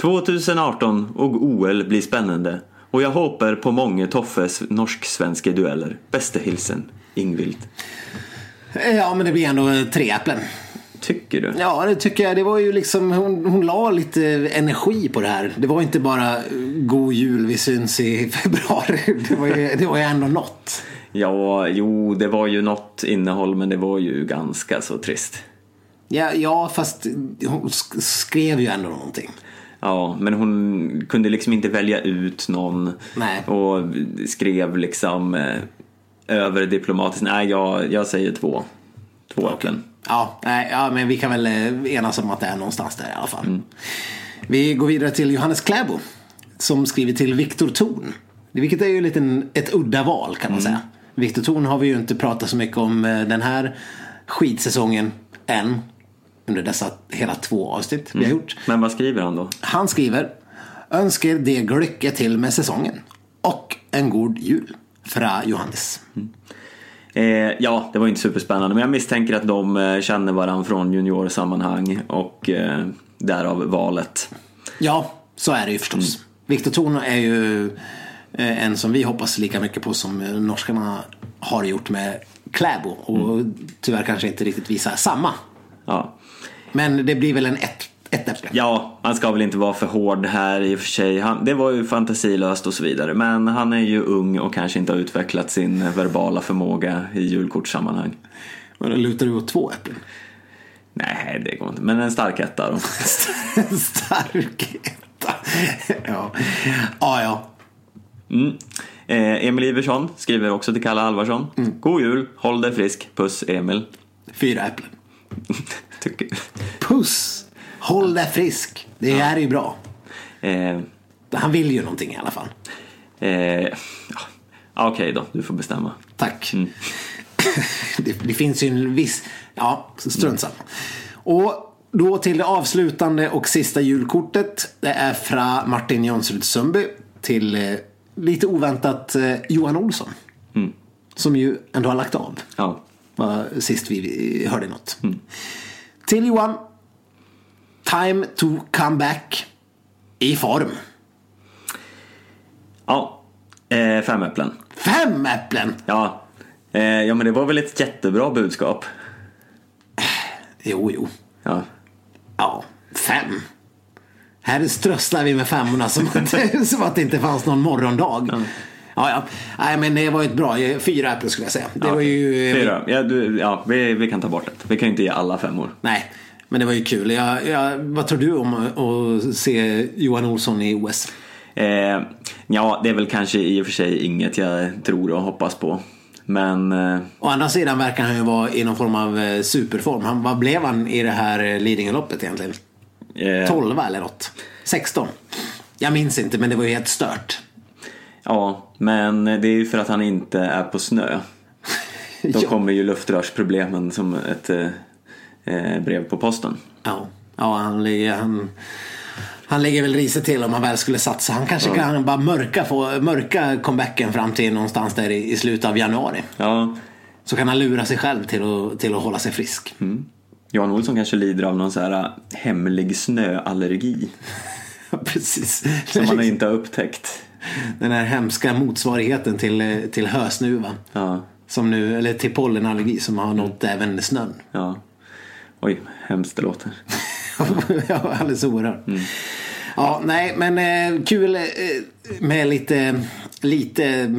2018 och OL blir spännande och jag hoppas på många Toffes norsk-svenska dueller. Bästa hilsen, Ingvild. Ja, men det blir ändå tre äpplen. Tycker du? Ja, det tycker jag. Det var ju liksom, hon, hon la lite energi på det här. Det var inte bara eh, god jul, vi syns i februari. Det var ju, det var ju ändå något. Ja, jo, det var ju något innehåll men det var ju ganska så trist. Ja, ja, fast hon sk- skrev ju ändå någonting. Ja, men hon kunde liksom inte välja ut någon Nej. och skrev liksom eh, över diplomatiskt. Nej, jag, jag säger två. Två äpplen. Ja, nej, ja, men vi kan väl eh, enas om att det är någonstans där i alla fall. Mm. Vi går vidare till Johannes Kläbo. Som skriver till Viktor Thorn. Vilket är ju lite ett udda val kan man Mm. säga. Viktor Thorn har vi ju inte pratat så mycket om eh, den här skidsäsongen än. Under dessa hela två avsnitt vi har Mm. gjort. Men vad skriver han då? Han skriver Önskar det glycke till med säsongen. Och en god jul. Fra Johannes. Eh, ja, det var inte superspännande men jag misstänker att de eh, känner varandra från juniorsammanhang och eh, därav valet. Ja, så är det ju förstås. Mm. Viktor Thorn är ju eh, en som vi hoppas lika mycket på som eh, norskarna har gjort med Kläbo. Och Mm. tyvärr kanske inte riktigt visar samma. Ja. Men det blir väl en ett, ett äpple. Ja, han ska väl inte vara för hård här i och för sig. Han, det var ju fantasilöst och så vidare. Men han är ju ung och kanske inte har utvecklat sin verbala förmåga i julkortssammanhang. Och då lutar du åt två äpplen. Nej, det går inte. Men en stark etta då. En stark etta. ja. ja, ja. Mm. Eh, Emil Iversson skriver också till Kalle Alvarsson. God jul, håll dig frisk, puss Emil. Fyra äpplen. Puss! Håll dig frisk. Det här är ju bra. Eh, Han vill ju någonting i alla fall. eh, ja. Okej då, du får bestämma. Tack. det, det finns ju en viss... Ja, strunt samma. Och då till det avslutande och sista julkortet. Det är från Martin Jonsrud Sundby till eh, lite oväntat eh, Johan Olsson. Som ju ändå har lagt av. Ja. Var sist vi hörde något. Till Johan. Time to come back. I form. Ja, eh, fem äpplen. Fem äpplen! Ja. Eh, ja, men det var väl ett jättebra budskap. Jo, jo. Ja. Ja, fem. Här strösslar vi med femmorna som att, som att det inte fanns någon morgondag. Ja, ja. Nej, men det var ett bra. Fyra äpplen skulle jag säga. Det var ju... Fyra. Ja, du, ja vi, vi kan ta bort det. Vi kan ju inte ge alla femmor. Nej, men det var ju kul. Jag, jag, vad tror du om att se Johan Olsson i OS? Eh, ja, det är väl kanske i och för sig inget jag tror och hoppas på. Men eh, Å andra sidan verkar han ju vara i någon form av eh, superform. Han, vad blev han i det här eh, Lidingöloppet egentligen? eh, 12 eller något? 16? Jag minns inte, men det var ju helt stört. Ja, men det är ju för att han inte är på snö. Då Ja. kommer ju luftrörsproblemen som ett eh, eh, brev på posten. Ja, ja han, ligger, han, han lägger väl riset till om han väl skulle satsa. Han kanske kan bara mörka, få, mörka comebacken fram till någonstans där i, i slutet av januari. Ja, Så kan han lura sig själv till att, till att hålla sig frisk. Johan Olsson kanske lider av någon så här eh, hemlig snöallergi. Precis. Som man inte har upptäckt. Den här hemska motsvarigheten till, eh, till hösnuva. Ja, Som nu, eller till pollenallergi som har nått även snön. ja. Oj, hemskt det låter. ja, alldeles oerhört. Ja, nej, men eh, kul eh, med lite, lite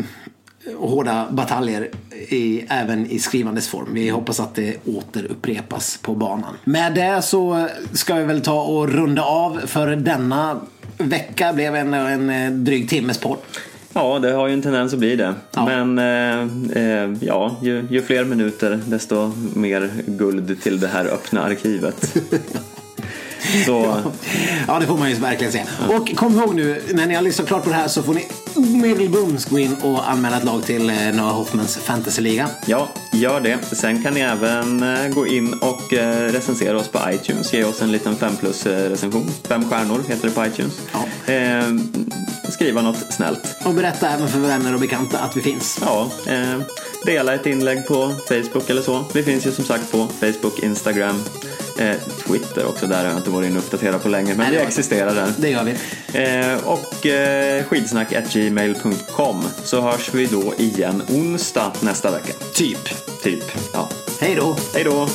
hårda bataljer i, även i skrivandes form. Vi hoppas att det återupprepas på banan. Med det så ska vi väl ta och runda av för denna vecka. blev en, en eh, dryg timmes podd. Ja, det har ju en tendens att bli det. Ja. Men eh, eh, ja, ju, ju fler minuter desto mer guld till det här öppna arkivet. Så Ja, det får man ju verkligen säga. Och kom ihåg nu, när ni har lyssnat klart på det här så får ni omedelbums gå in och anmäla ett lag till eh, Noah Hoffmans fantasyliga. ja, gör det. Sen kan ni även eh, gå in och eh, recensera oss på iTunes. Ge oss en liten 5 plus recension. Fem stjärnor heter det på iTunes. Ja. Eh, skriva något snällt. Och berätta även för vänner och bekanta att vi finns. Ja, eh, dela ett inlägg på Facebook eller så. Vi finns ju som sagt på Facebook, Instagram, eh, Twitter också. Där har jag inte varit inne och uppdaterat på länge. Men Nej, det var- existerar där. Det gör vi. Eh, och eh, skidsnack.gmail.com så hörs vi då igen onsdag nästa vecka. Typ. Typ. Ja. Hej då. Hej då!